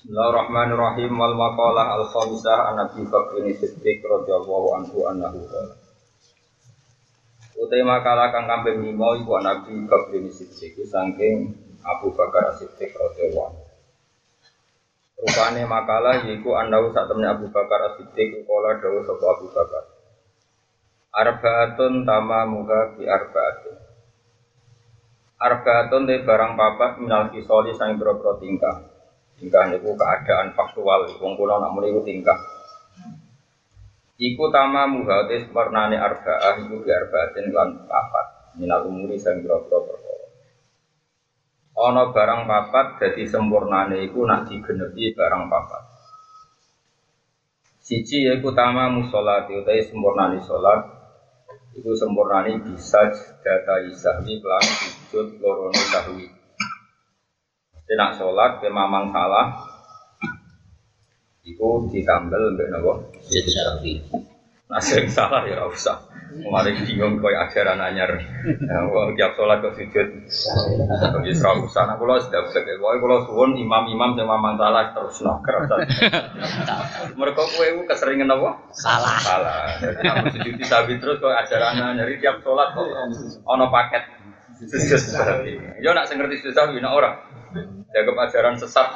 Bismillahirrahmanirrahim. Wal maqalah al khamisah an Abi Bakr Siddiq radhiyallahu anhu annahu qala. Utai makalah kang kambing lima iku Nabi Bakr Siddiq saking Abu Bakar Siddiq radhiyallahu anhu. Rupane makalah yaiku annahu sak temne Abu Bakar Siddiq kala dawuh sapa Abu Bakar. Arbaatun tama muka bi arbaatun Arbaatun de barang papat minal kisoli sang boro tingkah Tingkah niku keadaan faktual, wong kula nak muni tingkah. Iku tama muhatis warnane arba'ah iku bi arba'atin lan papat. Minal umuri sang grogro perkara. Ana barang papat dadi sempurnane iku nak digenepi barang papat. Siji yaiku tama musolati utawi sempurnane salat iku sempurnane bisa data isahwi kelan sujud lorone sahwi. Tidak sholat, ke mamang salah, Iku ditambel nopo. Sejawi. Nah, sing salah ya ora usah. Mari bingung koyo ajaran anyar. Nah, wong tiap sholat kok sujud. Wis ora usah. Nah, kula sudah bisa. Pokoke kula suwun imam-imam sing mamang salah terus no kerasa. Mereka kowe iku keseringan apa? Salah. Salah. Jadi aku sujud sabit terus kok ajaran anyar tiap sholat kok ono paket. Sujud sabi. Yo nak sing ngerti sujud sabi nak ora. Jaga ajaran sesat.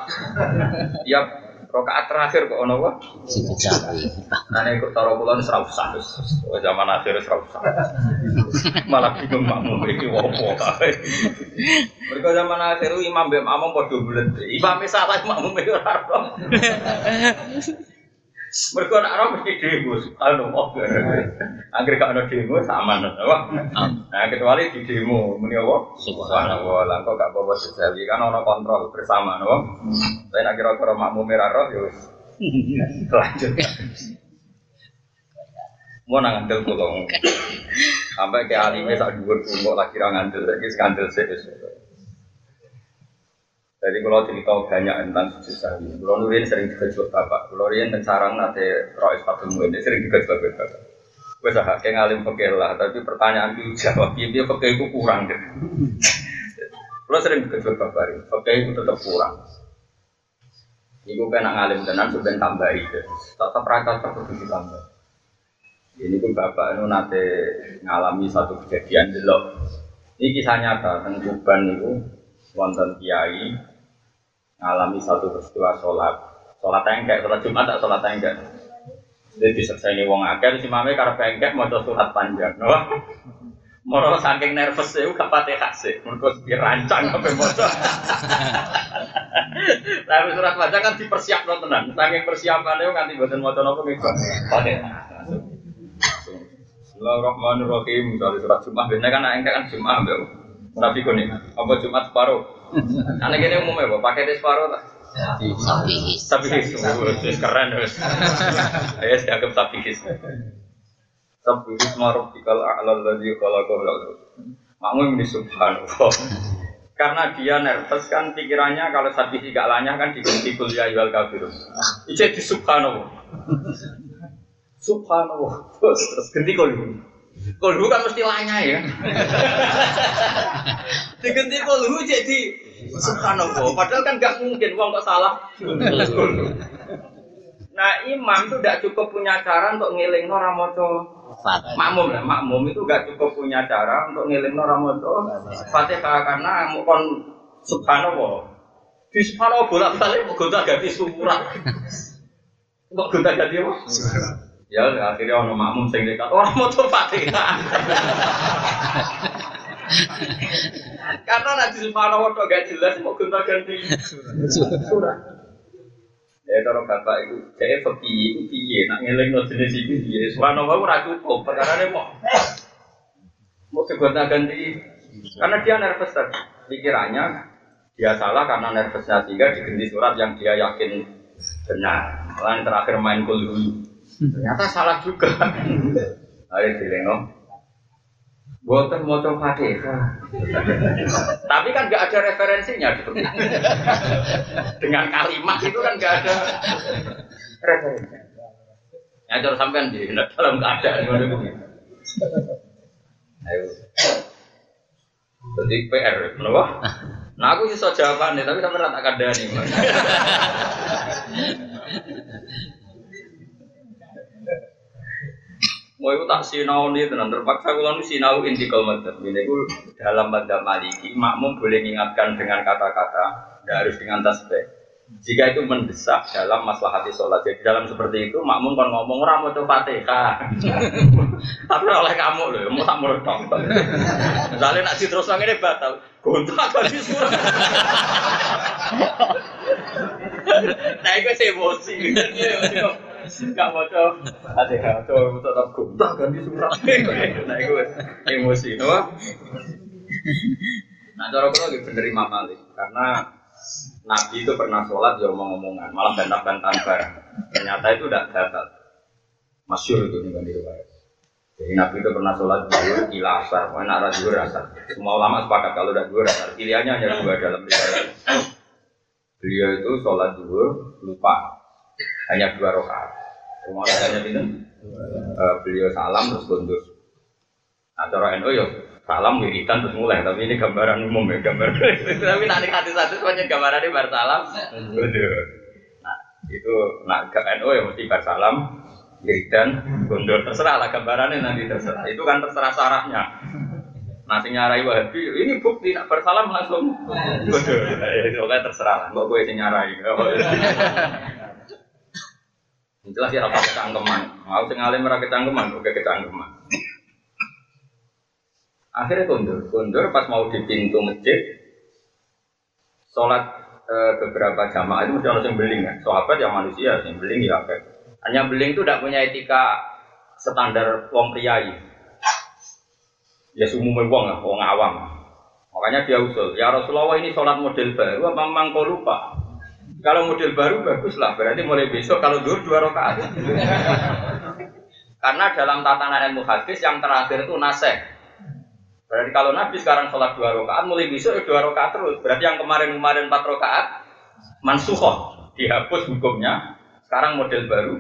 Tiap rokaat terakhir kok ono? Sejawi. Ane kok taro kula wis ora usah wis. Wis zaman akhir wis ora usah. Malah bingung makmum iki opo kae. Mergo zaman akhir imam mbek makmum padha bulet. Imam salah makmum ora ora. Mergo nek ora mesti demo subhanallah. Angger gak ono demo sama apa? Nah, kecuali di demo muni apa? Subhanallah. Lah kok gak apa-apa sejawi kan ono kontrol bersama napa? Tapi nek kira-kira makmum ora roh ya lanjut. Mau nang ngandel kula. Sampai ke alime sak dhuwur kula lagi ra ngandel saiki skandal sik wis. Jadi kalau cerita banyak tentang sujud sahwi, kalau nurin sering dikejut bapak, kalau nurin dan sarang nate rois patung ini sering dikejut bapak. Gue sah kayak ngalim fakir lah, tapi pertanyaan itu jawab, dia dia itu kurang deh. Kalau sering dikejut bapak, fakir itu tetap kurang. Iku kena ngalim tenan sebenarnya tambahi, tetap rata tetap ditambah. Ini pun bapak itu nate ngalami satu kejadian delok. Ini kisah nyata tentang Tuban itu wonten kiai ngalami satu peristiwa sholat sholat tengkek sholat jumat tak sholat tengkek jadi bisa ini wong akeh si mame karena tengkek mau surat panjang no? Moro saking nervous ya, gak pati kasih. Mereka dirancang apa motor. Tapi surat panjang kan dipersiapkan tenan. Saking persiapannya nganti buatan motor apa gitu. Pati. Bismillahirrahmanirrahim. Dari surat Jumat, biasanya kan engkek kan Jumat, mbak. Tapi nih, apa Jumat separuh? Anak ini umumnya apa? Pakai di separuh tak? Sapi. Tapi wis keren wis. Ayo dianggap tapi his. Tapi his maruf dikal a'lal ladzi khalaqahu. Makmum ini subhanallah. Karena dia nervous kan pikirannya kalau sapi gak lanyah kan diganti kuliah yual kafirun. Ije di subhanallah. Subhanallah. Terus terus ganti kuliah. Kolhu kan mesti lanya ya. Diganti kolhu jadi subhanallah. Padahal kan gak mungkin uang kok salah. Nah imam itu tidak cukup punya cara untuk ngiling orang moco makmum ya makmum itu gak cukup punya cara untuk ngiling orang moco fatihah karena kon subhanallah di subhanallah bolak balik mau gonta ganti surat kok gonta ganti apa? Ya akhirnya ono makmum sing orang mau tuh fatihah. Karena nanti subhanallah kok gak jelas mau gonta ganti surat. Ya kalau bapak itu saya fakih itu piye nak ngeling no jenis itu piye. Subhanallah ora cukup perkara mau mau gonta ganti karena dia nervous tadi pikirannya dia salah karena nervousnya sehingga diganti surat yang dia yakin benar. Lain terakhir main kulhu Ternyata salah juga. Ayo dilengok. Buatan motor fatihah. Tapi kan nggak ada referensinya gitu. Dengan kalimat itu kan nggak ada referensinya. Ya terus sampean di dalam keadaan ngono Ayo. Jadi PR, kenapa? Nah aku sih jawabannya, tapi sampai rata kandani. Mau itu tak sinau nih tenan terpaksa kalau nu sinau intikal madzhab. Ini itu dalam madzhab maliki makmum boleh mengingatkan dengan kata-kata, tidak harus dengan tasbih. Jika itu mendesak dalam masalah hati sholat, jadi dalam seperti itu makmum kan ngomong orang mau coba fatihah, tapi oleh kamu loh, mau tak meredok. Misalnya nak terus ini batal, gontak di surat. Nah sih emosi, Gak mau coba fatihah, coba tetap gontak kan di surat. Nah itu emosi, no? Nah cara kalau lagi bener Imam Malik, karena Nabi itu pernah sholat ya omong-omongan, malah bantah-bantahan barang. Ternyata itu tidak gagal. Masyur itu nih di riwayat. Jadi Nabi itu pernah sholat dua ila asar, pokoknya nak dua asar. Semua ulama sepakat kalau udah dua asar, pilihannya hanya dua dalam riwayat. Beliau itu sholat dua lupa, hanya dua rakaat. Semua hanya itu, uh, beliau salam terus kundur. Nah, cara NU ya salam wiridan terus mulai. Tapi ini gambaran umum ya gambar. Tapi nanti hati satu semuanya gambaran ini bar salam. Nah itu nak ke NU ya mesti bar salam wiridan gondor terserah lah gambarannya nanti terserah. Itu kan terserah syaratnya. Nah, sing nyarai wahabi, ini bukti nak bersalam langsung. Gondor. Itu kan terserah lah, kok gue nyarai. Jelas ya apa kecangkeman. Mau sing alim ora oke kecangkeman. Akhirnya kundur, kundur pas mau di pintu masjid, sholat e, beberapa jamaah itu mesti harus yang beling ya. Sahabat yang manusia, yang beling ya apa? Hanya beling itu tidak punya etika standar wong priai. Ya umumnya wong lah, wong awam. Makanya dia usul, ya Rasulullah ini sholat model baru, apa memang kau lupa? Kalau model baru bagus lah, berarti mulai besok kalau dua dua rakaat. Karena dalam tatanan ilmu hadis yang terakhir itu naseh. Berarti kalau Nabi sekarang sholat dua rakaat, mulai besok ya dua rakaat terus. Berarti yang kemarin-kemarin empat rakaat, mansuhoh, dihapus hukumnya. Sekarang model baru,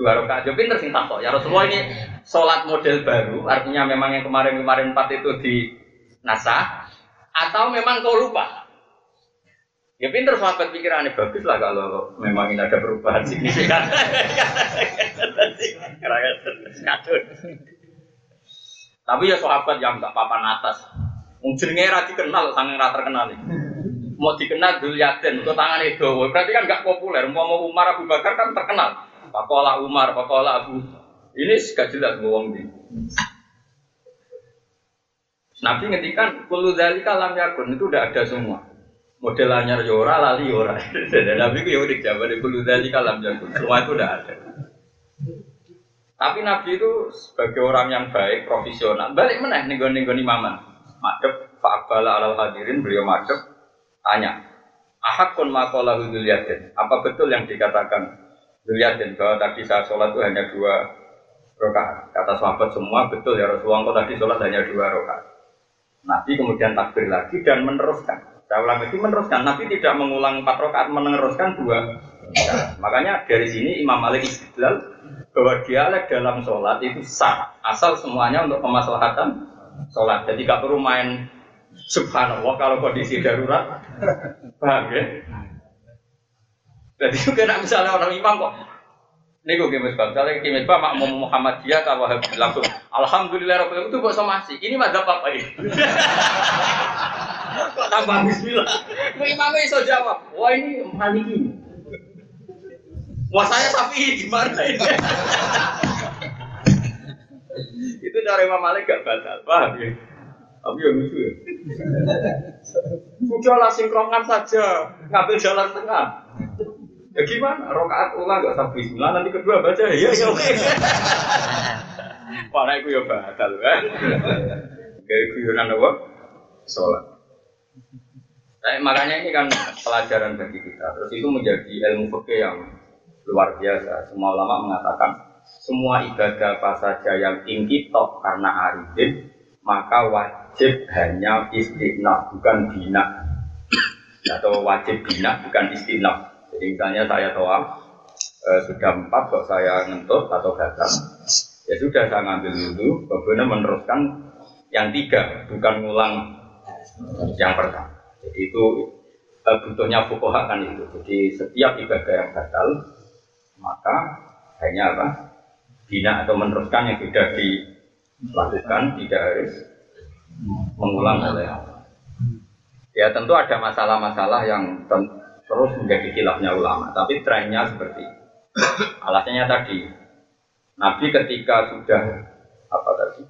dua rakaat. Jadi pinter sing takok. Ya Rasulullah ini sholat model baru, artinya memang yang kemarin-kemarin empat itu di nasah, atau memang kau lupa? Ya pinter sahabat pikirannya bagus lah kalau memang ini ada perubahan signifikan. Tapi ya sahabat yang gak papan atas. Mungkin ra dikenal sange ra terkenal. Mau dikenal dulu yaden, kok tangan itu. Berarti kan gak populer. Mau mau Umar Abu Bakar kan terkenal. Pakola Umar, Pakola Abu. Ini gak jelas ngomong di. Nabi ngetikan kulu dari kalam yakun itu udah ada semua. Model anyar yora, lali yora. Nabi itu ya udah jawab dari kulu dari kalam yakun. Semua itu udah ada. Tapi Nabi itu sebagai orang yang baik, profesional, balik gue nih imaman. Madep, fa'abala alal hadirin, beliau madep, tanya, ahakun makola huduliyatin, apa betul yang dikatakan Huduliyatin, bahwa tadi saya sholat itu hanya dua rakaat. Kata sahabat semua, betul ya Rasulullah, kok tadi sholat hanya dua rakaat. Nabi kemudian takbir lagi dan meneruskan. Saya ulang itu meneruskan, Nabi tidak mengulang empat rakaat, meneruskan dua. Nah, makanya dari sini Imam Malik istidlal bahwa dialek dalam sholat itu sah. Asal semuanya untuk kemaslahatan sholat. Jadi gak perlu main subhanallah kalau kondisi darurat. Paham ya? Jadi juga nak misalnya orang imam kok. Ini gue kimis bang, misalnya kimis bang makmum Muhammadiyah kalau langsung Alhamdulillah Rabbil itu kok somasi. Ini mah apa ini kok tambah Bismillah imamnya iso jawab wah ini maliki Wah saya sapi gimana ini? itu cara Imam Malik gak batal, paham ya? Tapi yang lucu ya. Sudahlah sinkronkan saja, ngambil jalan tengah. Ya gimana? Rokaat ulang gak sampai bismillah, nanti kedua baca ya ya oke. Para itu ya batal kan. Kayak guyonan apa? Sholat. Nah, makanya ini kan pelajaran bagi kita. Terus itu menjadi ilmu fikih yang luar biasa. Semua ulama mengatakan semua ibadah apa saja yang tinggi top karena arifin maka wajib hanya istiqnaf bukan bina atau wajib bina bukan istiqnaf. Jadi misalnya saya toa eh, sudah empat kok saya ngentut atau gatal ya sudah saya ngambil dulu kemudian meneruskan yang tiga bukan ngulang yang pertama. Jadi itu eh, butuhnya fukoha kan itu. Jadi setiap ibadah yang gatal maka hanya apa? bina atau meneruskan yang sudah dilakukan tidak harus mengulang oleh Ya tentu ada masalah-masalah yang terus menjadi khilafnya ulama, tapi trennya seperti. Alasannya tadi, Nabi ketika sudah apa tadi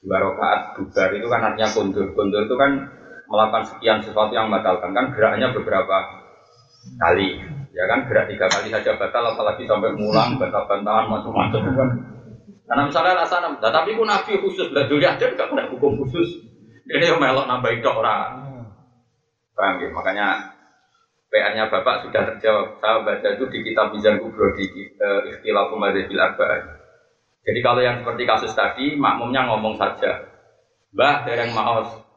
dua rakaat bubar itu kan artinya kundur. Kundur itu kan melakukan sekian sesuatu yang membatalkan kan geraknya beberapa kali. Ya kan gerak tiga kali saja batal, apalagi sampai mulang, batal-bantalan macam-macam kan. Karena misalnya alasan, nah, tapi ku Nabi khusus, lah dulu aja nggak ada hukum khusus. Ini yang melok nambahin dok orang. Paham ya? Makanya PR-nya Bapak sudah terjawab. Saya baca itu di kitab Mizan Kubro di uh, Ikhtilaf Umadzabil Arba'ah. Jadi kalau yang seperti kasus tadi, makmumnya ngomong saja. Mbah, dereng maos.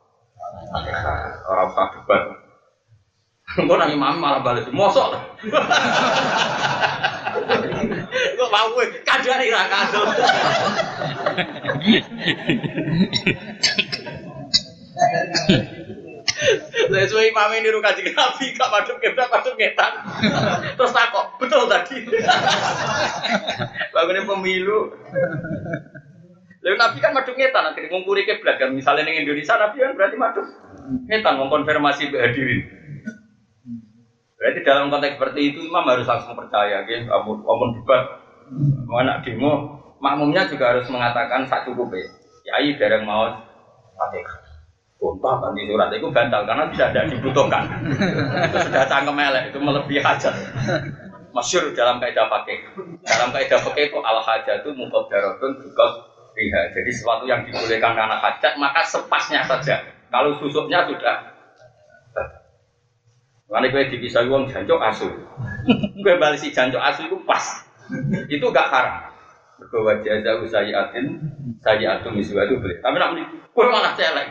Orang usah debat. Kok nang imam malah balik mosok. Kok mau gue kadang ira kadang. Saya suwe imam ini kaji nabi, gak madem kebrak, madem ngetan. Terus takut, betul tadi. Bangunnya pemilu. Lalu nabi kan madem ngetan, akhirnya ngungkuri kebrak kan. Misalnya di Indonesia, nabi kan berarti madem ngetan, mengkonfirmasi hadirin. Berarti dalam konteks seperti itu imam harus langsung percaya, gitu. Amun, amun debat, anak demo, makmumnya juga harus mengatakan sak cukup ya. Yai dereng mau fatihah. Sumpah ganti surat itu batal karena tidak ada dibutuhkan. itu sudah cangkem elek, itu melebihi hajat. Masyur dalam kaidah pakai. Dalam kaidah pakai itu al hajat itu mutadaratun juga riha. Jadi sesuatu yang dibolehkan karena hajat maka sepasnya saja. Kalau susuknya sudah Karena gue dipisah uang jancok asu. gue balik si jancok asu itu pas. itu gak haram. Berkuat jaza usayatin saya atum miswa itu boleh. Tapi nak gue malah celeng.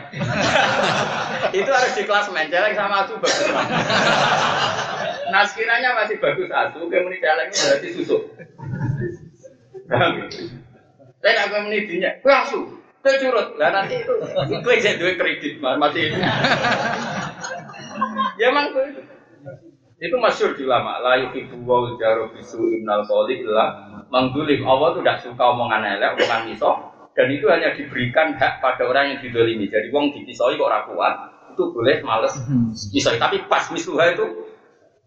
itu harus di kelas main celeng sama asu bagus. nah masih bagus asu, gue meni celeng berarti susuk. Saya nggak gue meni dinya, gue asu. Gue curut, lah nanti itu gue jadi duit kredit masih. ya emang gue itu. Itu masyur di ulama. La yuhibbu wa jaru bisu imnal qawli illa menggulim. Allah tuh tidak suka omongan elek, omongan misok. Dan itu hanya diberikan hak pada orang yang didolimi. Jadi wong dipisoi kok kuat, itu boleh males misoi. Tapi pas misuha itu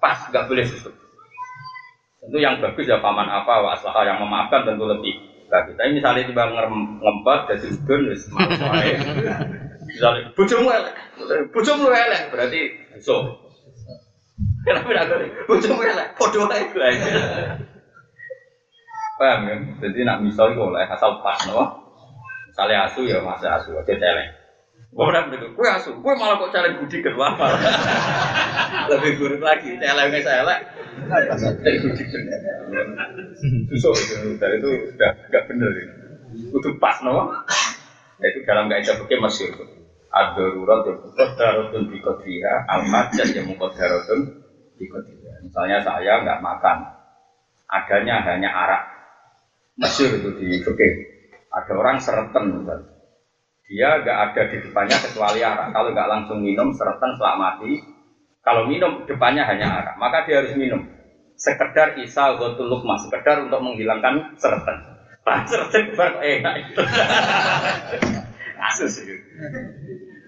pas, nggak boleh susut. Tentu yang bagus ya paman apa, wa yang memaafkan tentu lebih bagus. Tapi misalnya tiba ngelempet, jadi udun, wis wae. Misalnya, bojomu elek, bojomu elek, berarti so. Kenapa tidak boleh? Bojomu elek, podo ae gue. Paham kan? Jadi nak misal itu oleh asal pas, no? Misalnya asu ya masih asu, aja celeng. Orang begitu, gue asu, gue malah kok celeng budi kedua Lebih buruk lagi, celengnya celeng. Celeng budi kedua. Susuk dari itu sudah nggak bener ini. Itu pas, no? Itu dalam kaidah fikih masih itu. Ad-darurat yang muqaddaratun bi qadriha, al-majaz yang muqaddaratun bi qadriha. Misalnya saya nggak makan, adanya hanya arak. Masyur itu di fikih. Ada orang sereten misalnya. Dia nggak ada di depannya kecuali arak. Kalau nggak langsung minum, sereten setelah mati. Kalau minum depannya hanya arak, maka dia harus minum. Sekedar isa gotul lukma, sekedar untuk menghilangkan sereten. Pak sereten bar enak itu. Kasus itu.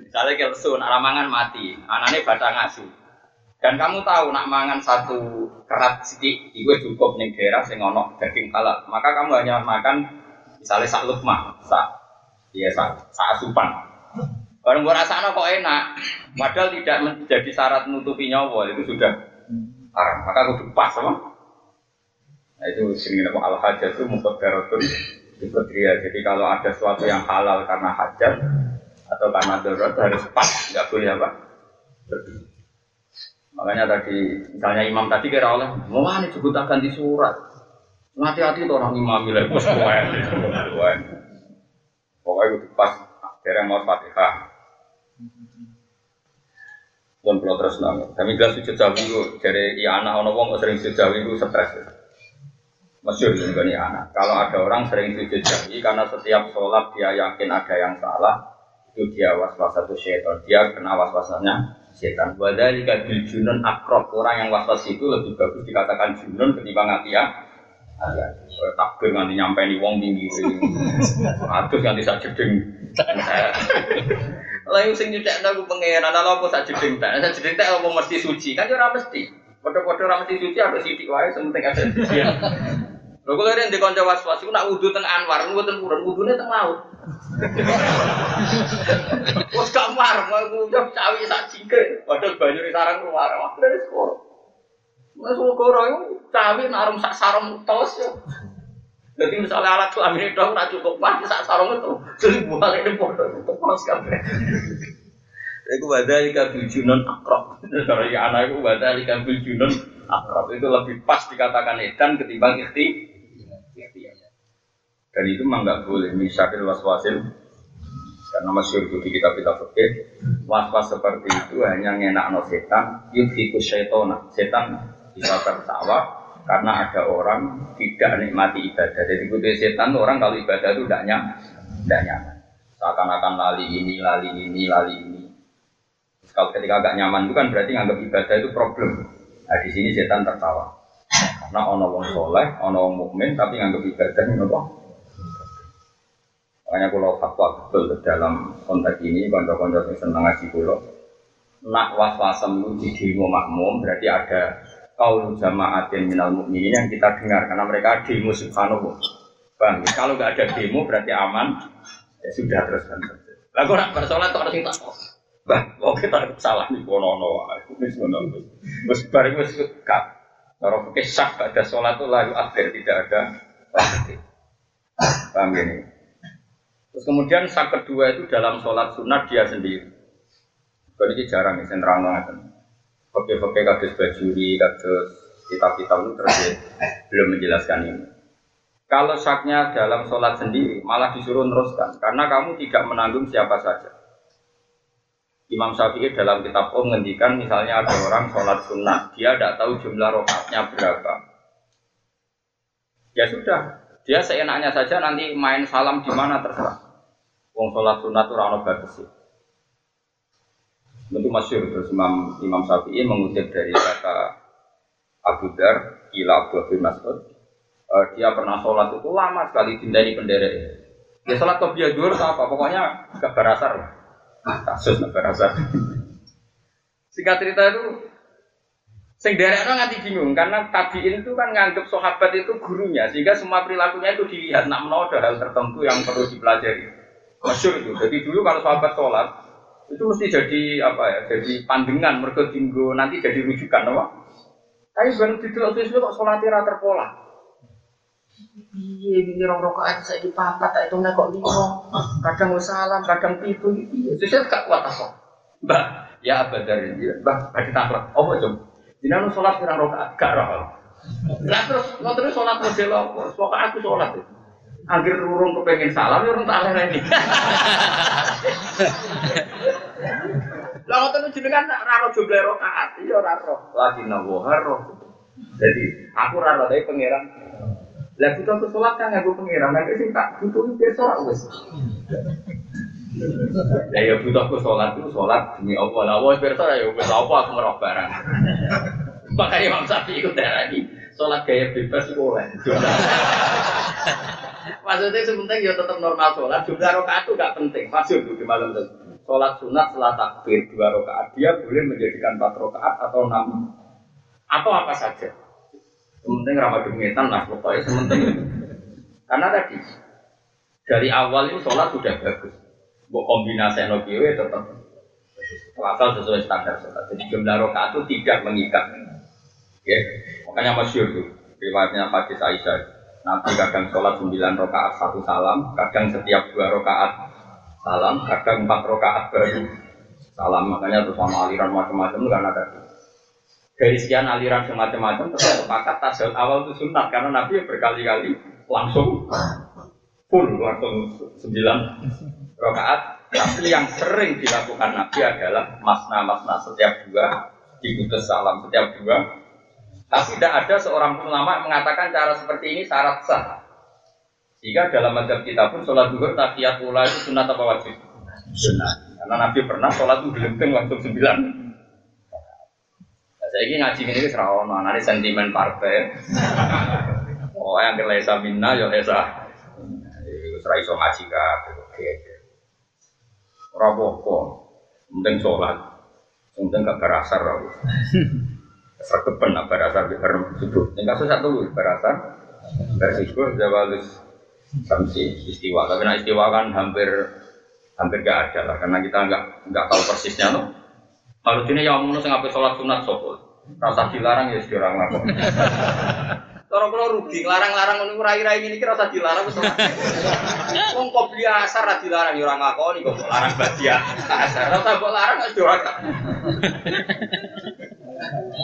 Misalnya kelsu, nak ramangan mati, anaknya batang asu. Dan kamu tahu nak mangan satu kerat sidik, itu cukup nih daerah sing ono daging halal. Maka kamu hanya makan misalnya sak lukma, sak ya sak, sak asupan. Kalau gua rasanya kok enak, padahal tidak menjadi syarat menutupi nyawa itu sudah haram. Maka kudu pas apa? Nah itu sini apa al hajat itu muqaddaratun Fitria. Jadi kalau ada sesuatu yang halal karena hajat atau karena darurat harus pas, nggak boleh apa? Makanya tadi, misalnya imam tadi kira oleh, mau cukup tak ganti surat. Hati-hati tuh orang imam bilang, bos Pokoknya itu pas, kira mau fatihah. Pun kalau terus nang, kami jelas sujud jawi itu dari anak ono wong sering sujud jawi itu stres. Masyur ini anak. Kalau ada orang sering sujud jawi karena setiap sholat dia yakin ada yang salah, itu dia was-was satu syaitan, dia kena was-wasnya setan. Wadhalika bil junun akrab orang yang was-was itu lebih bagus dikatakan junun ketimbang atia hati-hati. Kayak takbir nganti nyampe nih wong tinggi, atus nganti sak yang sing nyucek aku pangeran, ala apa sak jeding tak, sak jeding tak apa mesti suci, kan ora mesti. Padha-padha ora mesti suci, ada sidik wae, sementing ada suci. Lho kula rene di kanca was-was iku nak wudu teng Anwar, teng Purun, wudune teng laut. Wes gak mar, mau ngucap cawi sak jingkre, padahal banyu sarang keluar, wah dari sekolah. Mas Wogoro itu cawi narum sak sarung tos ya. Jadi misalnya alat kelamin itu nggak cukup mati sak sarung itu, jadi buat ini foto itu tos kabeh. Iku badali kabil junon akrab. Kalau ya anak itu badali kabil junon akrab itu lebih pas dikatakan edan ketimbang ikhti. Dan itu memang nggak boleh misalnya waswasil karena masyur itu di kitab kitab fikih was-was seperti itu hanya ngenak no setan yudhiku syaitona setan bisa tertawa karena ada orang tidak nikmati ibadah. Jadi ikuti setan orang kalau ibadah itu tidak nyaman, tidak nyaman. Seakan-akan lali ini, lali ini, lali ini. Kalau ketika agak nyaman itu kan berarti nganggap ibadah itu problem. Nah di sini setan tertawa. Karena ono wong soleh, ono wong mukmin, tapi nganggap ibadah ini apa? Makanya kalau fatwa betul dalam konteks ini, konco-konco yang senang ngaji kulo, nak was-wasem itu di makmum, berarti ada kaul jamaatin minal mukminin yang kita dengar karena mereka demo subhanallah. Bang, kalau nggak ada demo berarti aman. Ya sudah terus kan. Lah kok nak bersolat kok harus tak Bah, kok kita salah nih kono-kono. Wis ngono. Wis bareng wis kak. Kalau pakai sak ada sholat itu lalu akhir tidak ada waktu. Paham? Terus kemudian sak kedua itu dalam sholat sunat dia sendiri. Kalau ini jarang ya, sentrang Pakai-pakai kados bajuri, kados kitab-kitab itu terus ya, belum menjelaskan ini. Kalau saknya dalam sholat sendiri, malah disuruh teruskan. Karena kamu tidak menanggung siapa saja. Imam Syafi'i dalam kitab Om ngendikan misalnya ada orang sholat sunnah, dia tidak tahu jumlah rokaatnya berapa. Ya sudah, dia seenaknya saja nanti main salam di mana terserah. Wong sholat sunnah itu rano batas Tentu masyur terus Imam Imam Syafi'i mengutip dari kata Abu Dar, Ila Abu bin Mas'ud. Eh, dia pernah sholat itu lama sekali dindani penderek. Dia sholat ke biadur apa, pokoknya gak berasar lah. Kasus gak berasar. Singkat cerita itu Sing derekno nganti bingung karena tabiin itu kan nganggep sahabat itu gurunya sehingga semua perilakunya itu dilihat nak ada hal tertentu yang perlu dipelajari. Masyur itu. Jadi dulu kalau sahabat sholat itu mesti jadi apa ya? Jadi pandangan mereka tinggu nanti jadi rujukan, apa? Tapi baru di dalam itu kok sholatnya rata terpola. Iya, ini rong rokaat saya di papat, tak itu kok lima. Kadang mau salam, kadang pitu. Iya, saya gak kuat apa. Mbak, ya abadar ini, mbak, bagi taklak. Oh, coba. Jangan sholat pirang rokaat, gak roh. Lah terus, nggak terus sholat model apa? Pokoknya aku sholat itu. Akhir urung kepengen salam, ya urung tak ini. Lah ngoten jenengan raro jumlah rokaat, iya raro. Lagi nawo haro. Jadi aku raro dari pangeran. Lah butuh aku sholat kan aku pangeran, nanti sih tak butuh itu sholat wes. Ya butuh aku sholat itu sholat demi Allah. Lah wes pirsa ya wes apa aku merok barang. Makanya Imam Syafi'i ikut darah ini sholat gaya bebas itu oleh. Maksudnya sebentar ya tetap normal sholat. Jumlah rokaat itu gak penting. Masuk di malam itu. Sholat sunat setelah takbir dua rokaat dia boleh menjadikan empat rokaat atau enam atau apa saja. Sementing ramah dengetan lah pokoknya sementing. Karena tadi dari awal itu sholat sudah bagus. Buat kombinasi nokiwe tetap asal sesuai standar sholat. Jadi jumlah rokaat itu tidak mengikat. Ya, makanya masyur itu riwayatnya Hadis Aisyah. Nabi kadang sholat 9 rokaat satu salam, kadang setiap dua rokaat salam, kadang empat rokaat baru salam. Makanya terus sama aliran macam-macam itu karena tadi dari sekian aliran semacam-macam tetap sepakat tasawuf awal itu sunat karena Nabi berkali-kali langsung full langsung sembilan rokaat. Tapi yang sering dilakukan Nabi adalah masna-masna setiap dua diputus salam setiap dua. Tapi tidak ada seorang pun ulama mengatakan cara seperti ini syarat sah. Jika dalam madhab kita pun sholat duhur tahiyat ula itu sunat apa wajib? Sunat. Karena Nabi pernah sholat itu gelenteng langsung sembilan. Nah, saya ini ngaji ini serawon, nanti sentimen partai. Oh, yang kelesa minna ya lesa. Iku ora iso ngaji kabeh. Oke. Ora apa-apa. Penting sholat. Penting gak berasar aku. Sergepen nak berasar di subuh. Yang kasus satu berasar. Bersikuh jawalus samsi istiwa. Tapi nak istiwa kan hampir hampir gak ada lah karena kita nggak nggak tahu persisnya loh. Kalau ini yang mau ngapain sholat sunat sopo. Rasa dilarang ya sedih orang. Kalau kalau rugi, larang-larang ngono rai-rai ini kira rasa dilarang wis. Wong kok biasa ra dilarang ya ora ngakoni kok larang badia. Asar ora kok larang wis ora.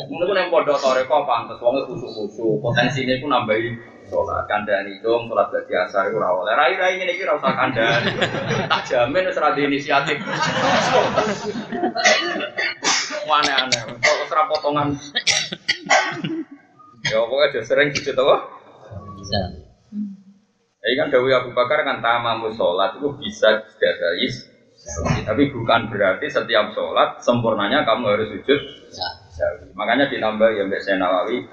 Mungkin yang pondok toreko pantes wong khusus-khusus, potensine ku nambahi sholat kandani dong sholat gak biasa itu oleh. Rai rai ini kira usah kandani tak jamin di inisiatif. Aneh aneh kok ora potongan? Ya pokoknya udah sering gitu tau. Jadi kan Dawi Abu Bakar kan tamamu sholat itu bisa dari tapi bukan berarti setiap sholat sempurnanya kamu harus sujud. Makanya ditambah ya Mbak Saya Nawawi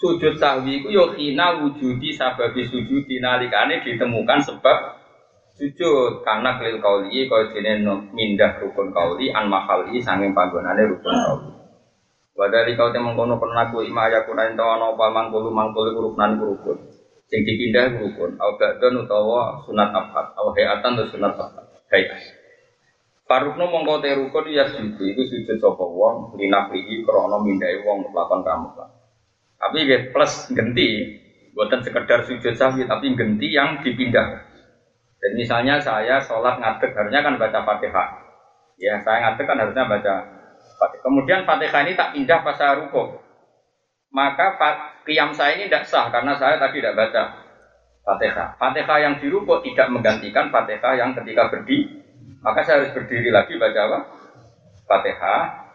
sujud sahwi itu yo hina wujudi sababi sujud nalikane ditemukan sebab sujud karena kelil kauli kau no- mindah rukun kauli an mahali sanging panggonane rukun kauli. Wadali kau temong kono penaku ima yakuna ento ana apa mangkulu mangkulu rukunan rukun. Sing dipindah rukun, au ba'don utawa sunat abad, au hayatan atau sunat abad. Hayat. Parukno mongko te rukun ya sujud iku sujud sapa wong linafrihi krana mindhahi wong lakon kamu. Tapi plus genti, buatan sekedar sujud sahwi tapi genti yang dipindah. Dan misalnya saya sholat ngadeg harusnya kan baca fatihah. Ya saya ngadeg kan harusnya baca fatihah. Kemudian fatihah ini tak pindah pas saya ruko. Maka qiyam saya ini tidak sah karena saya tadi tidak baca fatihah. Fatihah yang di ruko tidak menggantikan fatihah yang ketika berdiri. Maka saya harus berdiri lagi baca apa? Fatihah.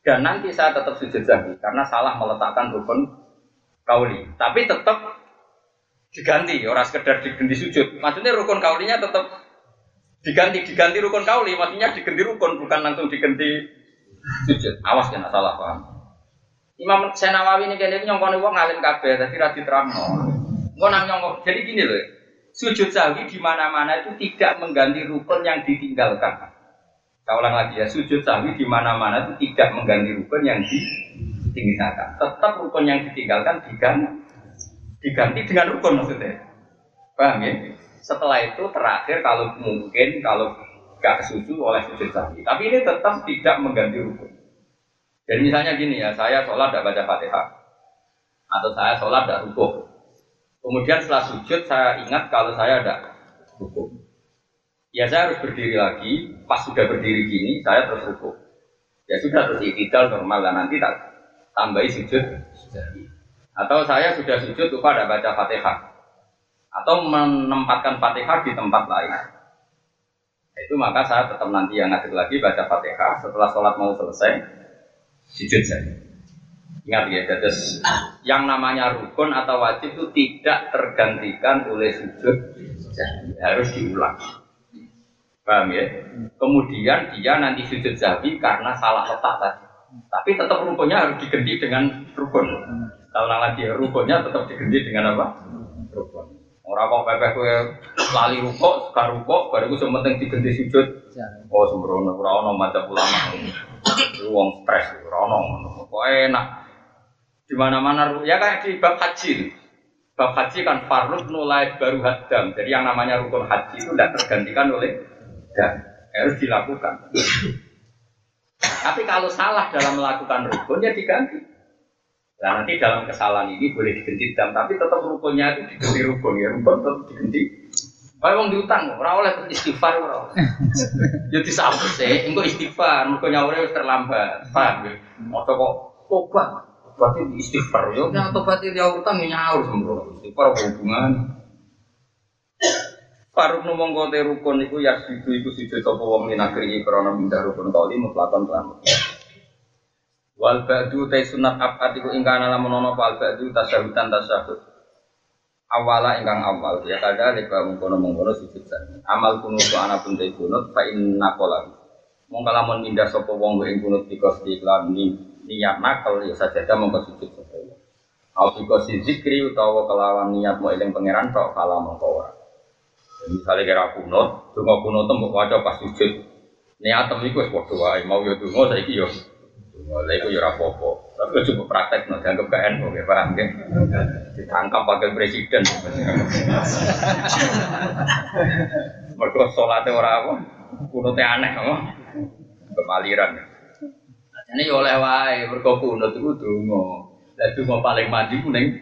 Dan nanti saya tetap sujud sahwi karena salah meletakkan rukun kauli. Tapi tetap diganti, orang sekedar diganti sujud. Maksudnya rukun kaulinya tetap diganti, diganti rukun kauli. Maksudnya diganti rukun, bukan langsung diganti sujud. Awas kena salah paham. Imam Senawawi ini kayaknya nyongkone wong ngalim kabeh, tapi ra diterangno. Engko nang. Jadi gini loh. Sujud sahwi di mana-mana itu tidak mengganti rukun yang ditinggalkan. Saya ulang lagi ya, sujud sahwi di mana-mana itu tidak mengganti rukun yang ditinggalkan. Tetap rukun yang ditinggalkan diganti diganti dengan rukun maksudnya. Paham ya? Setelah itu terakhir kalau mungkin kalau gak kesusu oleh sujud sahwi. Tapi ini tetap tidak mengganti rukun. Jadi misalnya gini ya, saya sholat tidak baca fatihah. Atau saya sholat tidak rukuk. Kemudian setelah sujud saya ingat kalau saya ada rukuk. Ya saya harus berdiri lagi, pas sudah berdiri gini saya terus rukuk. Ya sudah terus itidal normal dan nanti tak tambahi sujud. Atau saya sudah sujud lupa ada baca fatihah. Atau menempatkan fatihah di tempat lain. Itu maka saya tetap nanti yang ngadeg lagi baca fatihah. Setelah sholat mau selesai, sujud saja. Ingat ya, terus yang namanya rukun atau wajib itu tidak tergantikan oleh sujud, harus diulang. Paham ya? Kemudian dia nanti sujud sahwi karena salah letak tadi. Tapi tetap rukunnya harus diganti dengan rukun. Kalau lagi ya, rukunnya tetap diganti dengan apa? Rukun. Orang kok pepeh kue lali rukuk, sekarang rukuk, baru gue sementing diganti sujud. Oh sembrono, ora ono macam ulama. Wong stres, ora ono. Kok enak. Di mana-mana ya kayak di bab haji. Bab haji kan farud nulai baru hadam. Jadi yang namanya rukun haji itu tidak tergantikan oleh dan harus dilakukan. Tapi kalau salah dalam melakukan rukun ya diganti. Nah nanti dalam kesalahan ini boleh diganti dam, tapi tetap rukunnya itu diganti rukun ya rukun tetap diganti. Kalau mau diutang, orang oleh istighfar orang. Ya disambut sih, engkau istighfar, rukunnya orang harus terlambat. Paham ya? Mau kok tobat, berarti istighfar. Ya yang tobat itu ya utang ya nyaur sembrono. Istighfar hubungan? Faruk numong kote rukun iku ya sidu iku sidu sapa wong minagri krana mindah rukun kauli mutlakon kelam. Wal ba'du te sunat abad iku ingkana lamun ana wal ba'du tasyahud. Awala ingkang awal ya kada leka mengkono mengkono sujud sani. Amal kunut ana pun te kunut fa inna qala. Mong kalamun mindah sapa wong ing kunut dikos iklan ni niat nakal ya sajada mongko sujud sapa. Aupiko si zikri utawa kelawan niat mau eling pangeran tok kala mongko ora. Misalnya kira kunut, donga kunut tembok waca pas sujud. Niatem iku wis padha wae, mau yo donga saiki yo. Donga lha iku yo apa-apa. Tapi cukup praktek no, dianggap KN kok ya paham. Ditangkap wakil presiden. Mergo salate ora apa, kunute aneh apa. Kemaliran. Ini oleh wae, mergo kunut iku donga. Lah paling mandi ku ning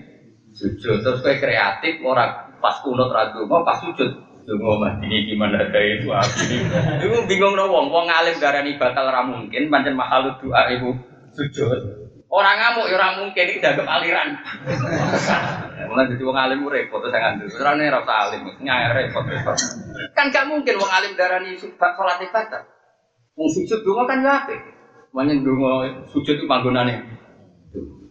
sujud. Terus kowe kreatif ora pas kunut ra donga, pas sujud Dungo mati gimana ada itu aku ini. Iku bingung no wong, wong alim darani batal ora mungkin, pancen mahal doa ibu sujud. Orang ngamuk ya mungkin iki dianggap aliran. Mulai jadi wong alim repot terus ngandel. Ora nek ora usah alim, nyai repot repot. Kan gak mungkin wong alim darani salat batal. Wong sujud donga kan yo apik. Manyen donga sujud itu panggonane.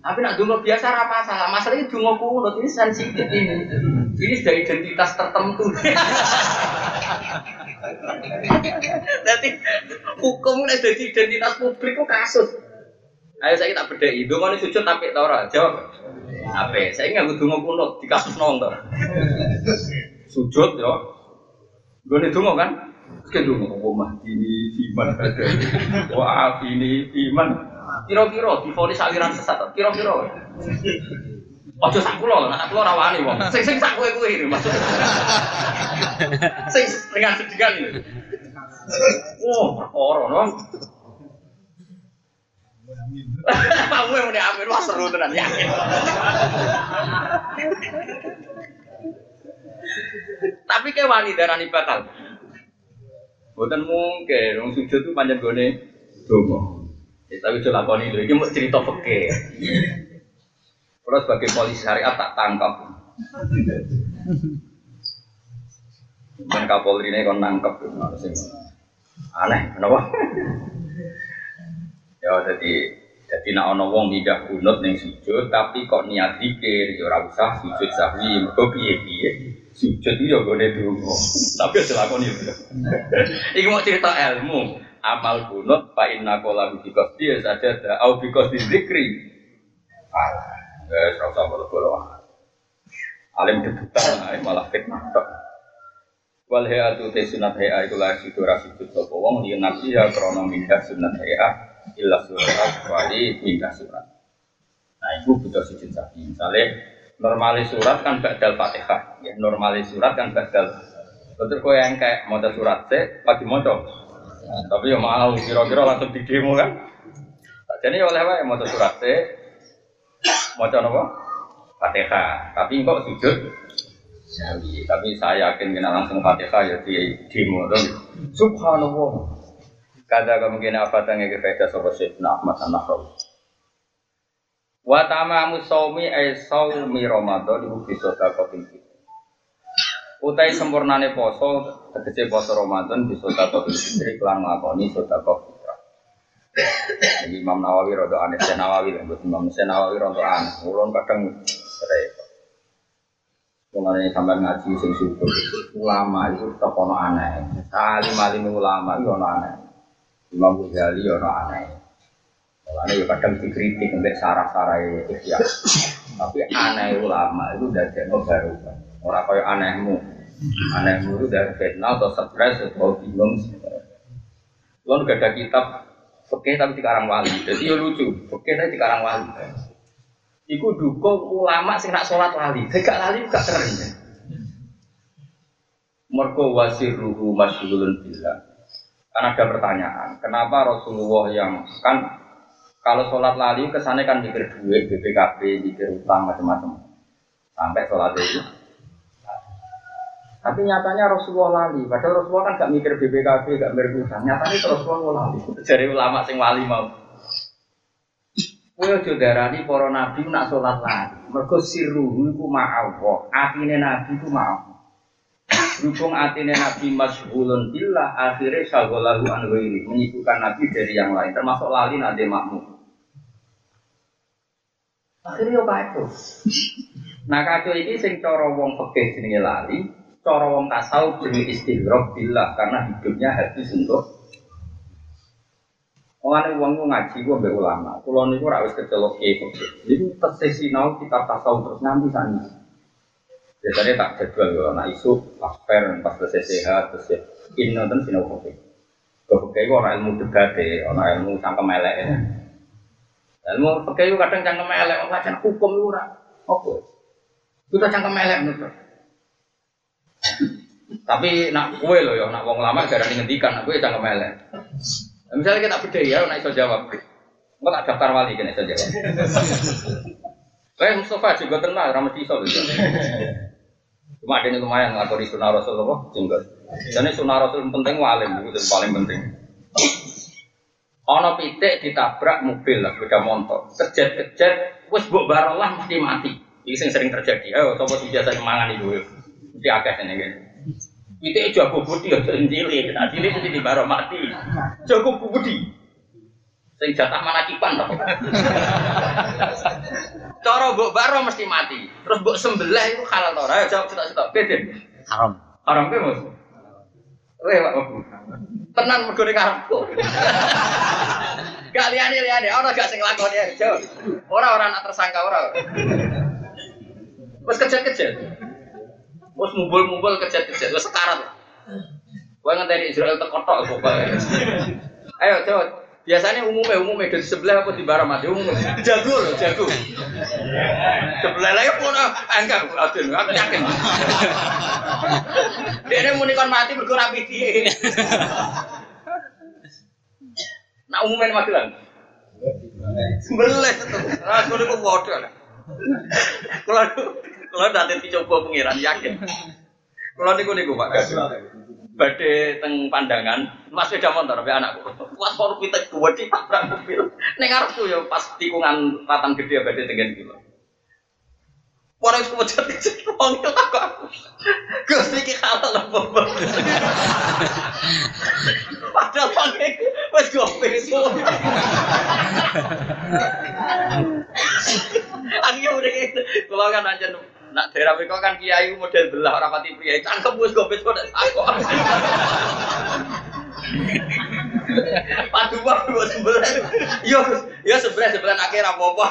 Tapi nak dungo biasa apa masalah. Masalah itu dungo kunut ini sensitif ini. Ini sudah identitas tertentu. Jadi hukum ini sudah identitas publik itu kasus. Ayo saya tak beda itu, mau sujud tapi tora jawab. Apa? Saya nggak dungo kunut di kasus nonton. Sujud ya. Gue nih dungo kan? Dungo, oh mah ini iman. Wah ini iman. Kira-kira difonis aliran sesat, kira-kira. Ojo sak kula, sak kula rawani wong. Sing sing sak kowe kuwi ini maksudnya. Sing dengan sedikan ini. Oh, perkara no. Kamu yang udah amin, wah seru tenan yakin. Tapi kayak wani darani batal. Bukan mungkin, wong sujud itu panjang gone dongo. Ya, tapi coba lakoni itu, ini mau cerita peke. Terus sebagai polisi syariat tak tangkap. Dan Kapolri ini kon nangkep, aneh, kenapa? ya jadi jadi nak ono wong tidak kunut neng sujud, tapi kok niat dikir, ya ora usah sujud sahwi, mergo piye piye. Sujud itu ya gone donga. Tapi aja lakoni itu. Iki mau cerita ilmu. Amal kunut fa inna qala bi qasdi saja da au bi qasdi zikri. Alah. Wes ora usah bolo-bolo. Alim debutan ae malah fitnah tok. Wal hayatu te sunat haya iku la situ ra situ sapa wong yen nabi ya krana mindah sunat surat wali mindah surat. Nah, itu butuh sujud sapi. Misalnya normalis surat kan badal fatihah, ya normalis surat kan badal. Betul kau yang kayak mau surat se, pagi mau Tapi ya mau kira-kira langsung di demo kan. Jadi oleh wae mau surat mau apa? Fatihah. Tapi kok sujud. Tapi saya yakin kena langsung Fatihah ya di demo tuh. Subhanallah. Kada kemungkinan apa tanya ke faedah sobat Syekh Ahmad An-Nahrawi. Wa tamamu saumi ay saumi Ramadan iku bisa kita. Utai sempurnane poso tegese poso Ramadan bisa takotin fitri kelan nglakoni sedekah fitrah. Jadi Imam Nawawi rada aneh, Syekh Nawawi lah, Imam Syekh Nawawi rada aneh. Ulun kadang repot. Mulane sampean ngaji sing syukur. Ulama itu tetap ono aneh. Alim-alim ulama itu ono aneh. Imam Ghazali ono aneh. Mulane ya kadang dikritik untuk sarah-sarah ikhya. Tapi aneh ulama itu jadi baru. Orang kaya anehmu. Anehmu itu dari fitnah atau stres atau bingung. Lo gak ada kitab Oke tapi di karang wali, jadi ya lucu. Oke tapi di karang wali. Iku dukung ulama sing nak sholat lali, gak lali gak keren. Mergo wasiruhu masyhulun billah. Kan ada pertanyaan, kenapa Rasulullah yang kan kalau sholat lali kesannya kan mikir duit, BPKB, mikir utang macam-macam. Sampai sholat itu. Tapi nyatanya Rasulullah lali. Padahal Rasulullah kan gak mikir BPKB, gak mikir utang. Nyatanya Rasulullah lali. Jadi ulama sing wali mau. Kowe aja darani para nabi nak sholat lali. Mergo sirruhu iku ma'allah. Atine nabi iku ma'allah. Berhubung atine nabi masyhulun billah akhirnya syagolahu an ghairi, menyibukkan nabi dari yang lain termasuk lali nanti makmum. Akhirnya kacau. Nah kacau ini sing cara wong fikih jenenge lali, cara wong tasawuf jenenge istighraq billah karena hidupnya habis untuk Mulane wong ngaji ku mbek ulama. Kula niku ora wis kecelok fikih. Niku tesih sinau tasawuf terus nganti sani. Biasanya tak jadwal yo anak isu pas per pas selesai sehat terus ya ini nonton sinau. Kok fikih ku ora ilmu debate, ora ilmu cangkem elek. Ilmu fikih ku kadang cangkem elek, wong hukum ku ora. Opo? Kita cangkem elek menurut. Tapi nak kue loh ya, nak wong lama gara ngendikan, nak kue cangkem elek. Misalnya kita beda ya, nak iso jawab. Enggak tak daftar wali kan iso jawab. Kayak Mustafa juga tenang, ramah iso gitu. Cuma ada ini lumayan ngelakoni sunnah Rasulullah, jenggot. Jadi sunnah Rasul penting walim, itu yang paling penting. Ono pitik ditabrak mobil lah, sepeda motor. Kejet-kejet, wes buk barolah mesti mati. Ini yang sering terjadi. Ayo, coba biasa semangat itu. Mesti agak ini kan. Pitik jago budi, ya cilik. Nah, cilik mesti di baro mati. Jago budi. Sing jatah mana kipan toh. Cara mbok baro mesti mati. Terus mbok sembelih itu halal to ora? Ayo jawab cetok-cetok. Beden. Haram. Haram ke Mas? Weh, Pak. Tenan mergo ning karepku. Gak liyane liyane, ora gak sing lakoni ae, jawab. Ora ora nak tersangka ora. Wes kejet-kejet. Wes mumbul-mumbul kejet-kejet, wes sekarat. Kowe ngenteni Israel tekotok pokoknya. Ayo jawab. Biasanya umumnya umumnya dari sebelah apa di barang mati umumnya jago loh jago. Sebelah lagi pun ah enggak aduh aku yakin. Dia ini muni kon mati berkurang dia. Nah umumnya mati lah. Sebelah itu. Nah kalau itu bodoh lah. Kalau kalau nanti dicoba pengiran yakin. Kalau niku niku Pak badhe teng pandangan Mas sepeda motor be anakku. Kuat pitek dua di tabrak mobil. Ning arepku ya pas tikungan ratan gede badhe tengen kilo. Orang itu macam itu, orang itu tak aku. Gus iki halal apa Padahal pakai wes gue. Aku ya udah gitu. Kalau kan aja nak daerah mereka kan kiai model belah orang pati pria. Cangkem wes gue peso dan aku. Padu mah dua sebelah. Yo, yo sebelah sebelah akhir apa apa.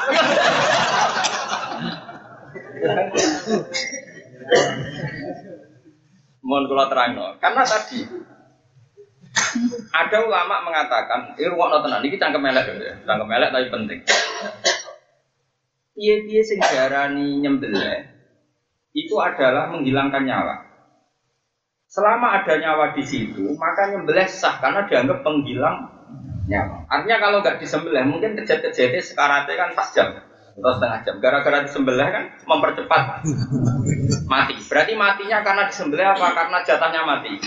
Mohon kalau terang karena tadi ada ulama mengatakan, ini ruang tenan, ini cangkem melek cangkem melek tapi penting. Iya dia sing darani nyembelih itu adalah menghilangkan nyawa. Selama ada nyawa di situ, maka nyembelih sah karena dianggap penghilang nyawa. Artinya kalau nggak disembelih, mungkin kejadian-kejadian sekaratnya kan pas jam atau setengah jam. Gara-gara disembelih kan mempercepat mati. Berarti matinya karena disembelih apa? Karena jatahnya mati.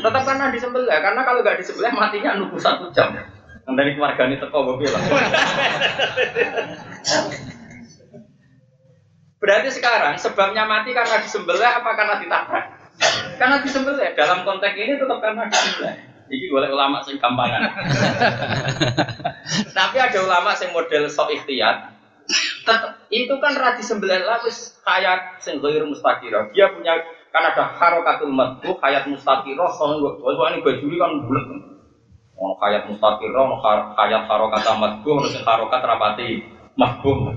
Tetap karena disembelih. Karena kalau nggak disembelih matinya nunggu satu jam. Dari keluarga ini teko gue. Berarti sekarang sebabnya mati karena disembelih apa karena ditabrak? Karena disembelih. Dalam konteks ini tetap karena disembelih. Ini boleh ulama sing gampangan. Tapi ada ulama sing model sok ikhtiyat, Tetap, itu kan radi sembilan lapis hayat sing ghairu mustaqirah. Dia punya kan ada harokatul madhu, hayat mustaqirah, soalnya gua ini bajuri kan bulat. Ono hayat mustaqirah, ono hayat harokat madhu, ono sing harokat rapati mahbub.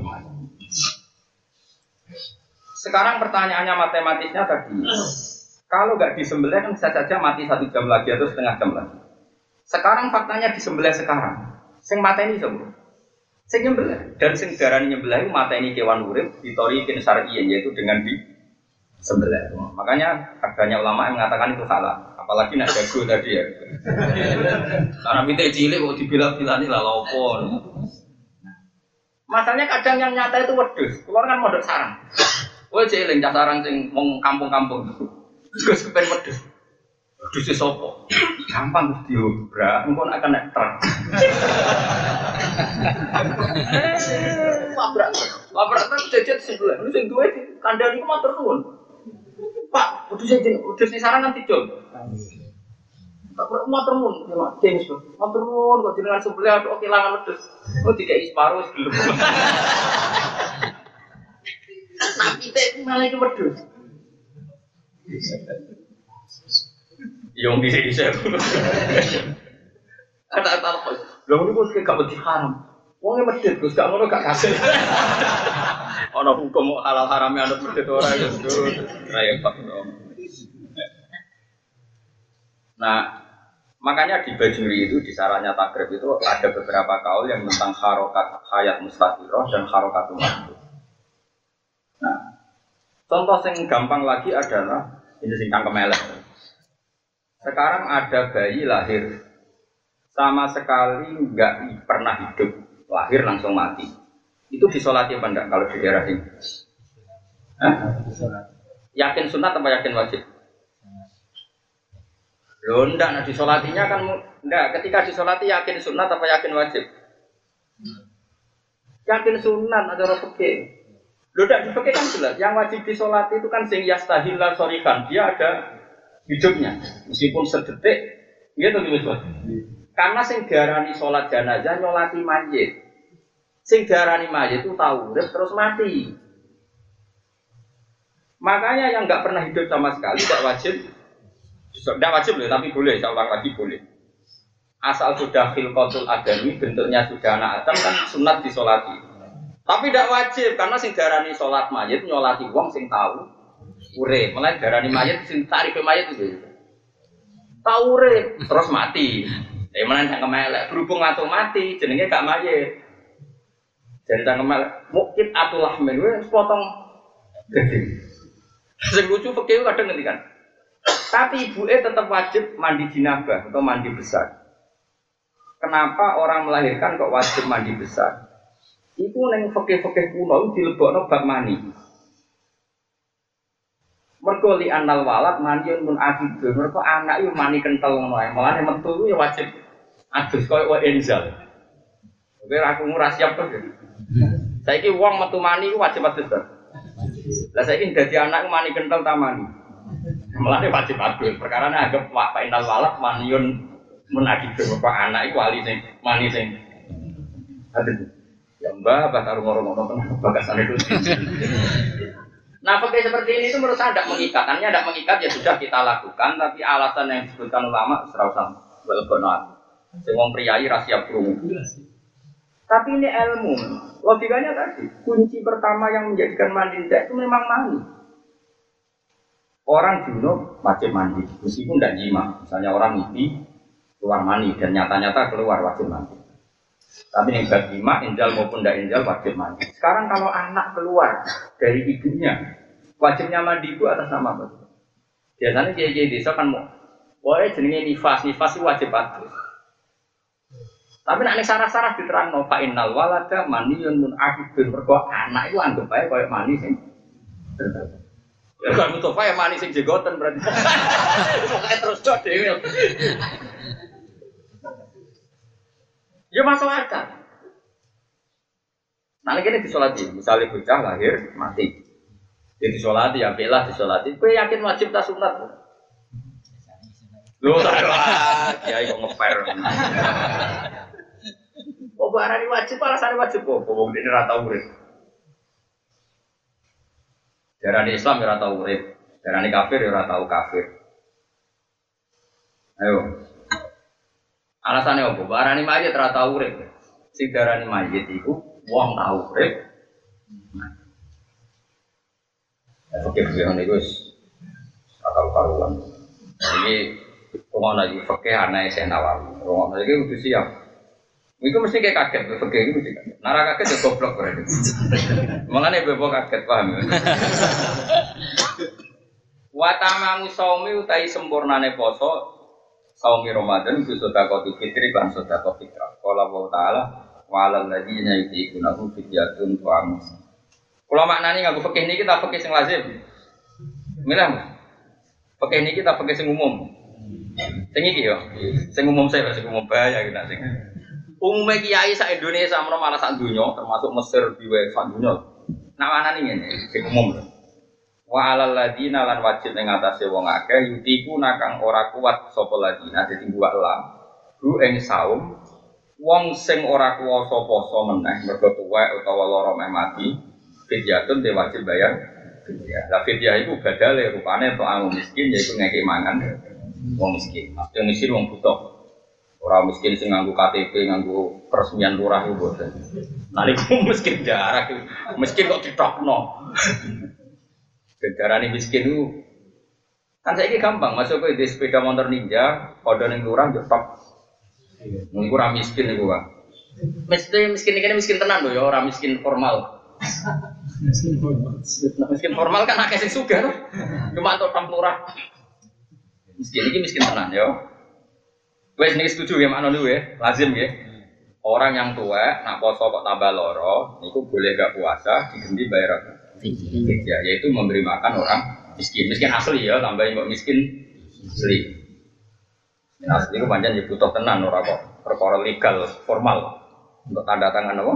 Sekarang pertanyaannya matematisnya tadi, kalau nggak disembelih kan bisa saja mati satu jam lagi atau setengah jam lagi. Sekarang faktanya disembelih sekarang, sing mata ini semua. Sing nyembelih dan sing darani nyembelih mata ini kewan urip ditorikin syar'iyin yaitu dengan di sembelih. Makanya adanya ulama yang mengatakan itu salah. Apalagi nak jago tadi ya. Karena minta cilik kok dibilang-bilang ini lah lopo. Masalahnya kadang yang nyata itu wedus. Keluar kan modal sarang. Kowe cilik cah sarang sing mong kampung-kampung. Gus kepen wedus. Wedus sopo? Gampang Gus diobrak, engko akan naik truk. Labrak, labrak truk jajet sebelah. Lu sing duwe kandhani ku matur nuwun. Pak, wedus sing wedus sing sarang kan nuwun, ya Mak. James, matur nuwun kok jenengan sebelah kok kehilangan wedus. Oh dikai separuh sebelum. Nah, kita malah itu wedus. Yang bisa bisa. Ada apa apa? Lho niku sing gak wedi haram. Wong medhit Gus gak ngono gak kasih. Ana hukum halal haramnya anut medhit ora ya Gus. Repot. Nah, makanya di Bajuri itu di sarannya takrib itu ada beberapa kaul yang tentang harokat hayat mustaqiroh dan harokat makhluk. Contoh yang gampang lagi adalah ini sing kemelek. Sekarang ada bayi lahir sama sekali nggak pernah hidup, lahir langsung mati. Itu disolati apa enggak kalau di daerah ini? Hah? Yakin sunat apa yakin wajib? Loh, enggak, nah disolatinya kan enggak, ketika disolati yakin sunat apa yakin wajib? Yakin sunat orang fikih. Loh, enggak di fikih kan jelas, yang wajib disolati itu kan sing yastahillah sorikan, dia ada hidupnya, meskipun sedetik, gitu gitu Karena sing diarani sholat jenazah nyolati mayit. Sing diarani mayit itu tahu, terus mati. Makanya yang nggak pernah hidup sama sekali tidak wajib tidak wajib loh, tapi boleh, saya ulang lagi boleh. Asal sudah filkotul adami, bentuknya sudah anak Adam kan sunat disolati. Tapi tidak wajib, karena sing darani sholat mayit, nyolati wong sing tahu. Ure, mulai darani mayit, sing tarif mayit itu. Tahu ure, terus mati. Eh mana yang kemelek, berhubung atau mati, jenenge gak mayit. Jadi tak kemelek, mungkin atulah menwe, potong. Sing lucu fakir kadang nanti kan. Tapi ibu E tetap wajib mandi jinabah atau mandi besar. Kenapa orang melahirkan kok wajib mandi besar? Iku neng fakih-fakih kuno dilebokno bab mani. Mergo li anal walad mandiun mun akidun. Mergo anak itu mani kental ngono ae. Mulane metu ya wajib adus koyo wa enzal. Oke aku ngurah siap to. Saiki wong metu mani wajib adus to. Lah saiki dadi anak mani kental tamani. Mulane wajib adus. Perkara anggap wa fa inal walad maniun menakidun. Kok anak iku wali sing mani sing adus. Mbak, bakar ngomong-ngomong bagasan itu. Nah, pakai seperti ini itu menurut saya tidak mengikat. Hanya tidak mengikat ya sudah kita lakukan, tapi alasan yang disebutkan ulama serausan welbonoat. Semua priayi rahasia perungu. Tapi ini ilmu. Logikanya tadi, kunci pertama yang menjadikan mandi itu memang mandi. Orang junub wajib mandi, meskipun tidak jima. Misalnya orang mimpi keluar mandi dan nyata-nyata keluar wajib mandi. Tapi yang bab lima, injal maupun tidak injal wajib mandi. Sekarang kalau anak keluar dari ibunya, wajibnya mandi itu atas nama apa? Biasanya kiai kiai desa kan mau, boleh jenenge nifas, nifas itu wajib adus. Tapi nak sarah-sarah diterang no fa innal walada maniyun mun akidun mergo anak itu anggap aja kayak mani sing Ya kan Mustafa ya mani sing jegoten berarti. Pokoke terus dok dhewe. Ya masuk akal. Nah, ini disolati. Misalnya bocah lahir mati. Ya disolati, ya belah disolati. Kue yakin wajib tak sunat? Lu salah. Ya kok ngeper. Oh, barang wajib, alasannya wajib kok. Wong ini rata urip. Darani Islam ya rata urip. Darani kafir ya rata kafir. Ayo, Alasannya apa? Barani mayit ora tau urip. Sing darani mayit iku wong tau urip. Ya fakir bilang niku wis akal karuan. Iki pengono iki fakir ana esen Nawawi. Pengono iki kudu siap. Iku mesti kayak kaget, fakir itu mesti kaget. Nara kaget ya goblok berarti. Mengenai bebo kaget paham ya. Watamamu saumi utai sempurnane poso saumi Ramadan itu sedekah fitri kan sedekah fitrah. Qala Allah taala wa alal ladzina yutiqunahu fidyatun tu'am. Kula maknani nganggo fikih niki ta fikih sing lazim. Milah. Fikih niki ta fikih sing umum. Sing iki yo. Sing umum saya sing umum bahaya kita sing. Umumnya kiai sa Indonesia malah sak dunya termasuk Mesir diwe sak dunya. Nah mana nih ini sing umum lho. Wa alal ladina lan wajib ing atase wong akeh yutiku nakang ora kuat sapa ladina dadi buak lam. Ru ing saum wong sing ora kuwasa poso meneh mergo tuwek utawa lara meh mati fidyatun de wajib bayar fidyah. Lah fidyah iku badale rupane amu miskin yaiku ngekek mangan wong miskin. Maksudnya miskin wong butuh. Orang miskin sing nganggo KTP, nganggo peresmian lurah itu boten. Nah miskin jarak, miskin kok ditokno. Gendarane miskin itu kan saya gampang masuk ke di sepeda motor ninja, kode ning lurah yo tok. Niku ora miskin niku, Pak. Miskin miskin ini miskin tenan loh ya, orang miskin formal. Nah, miskin formal kan akeh sing sugih to. Cuma untuk tam lurah. Miskin ini miskin tenan ya. Wes niki setuju ya makna niku ya, lazim ya. Orang yang tua nak poso kok tambah loro, niku boleh gak puasa diganti bayar apa? Ya, yaitu memberi makan orang miskin. Miskin asli ya, tambahin kok miskin asli. Miskin asli itu panjang ya butuh tenan ora kok perkara legal formal untuk tanda tangan apa?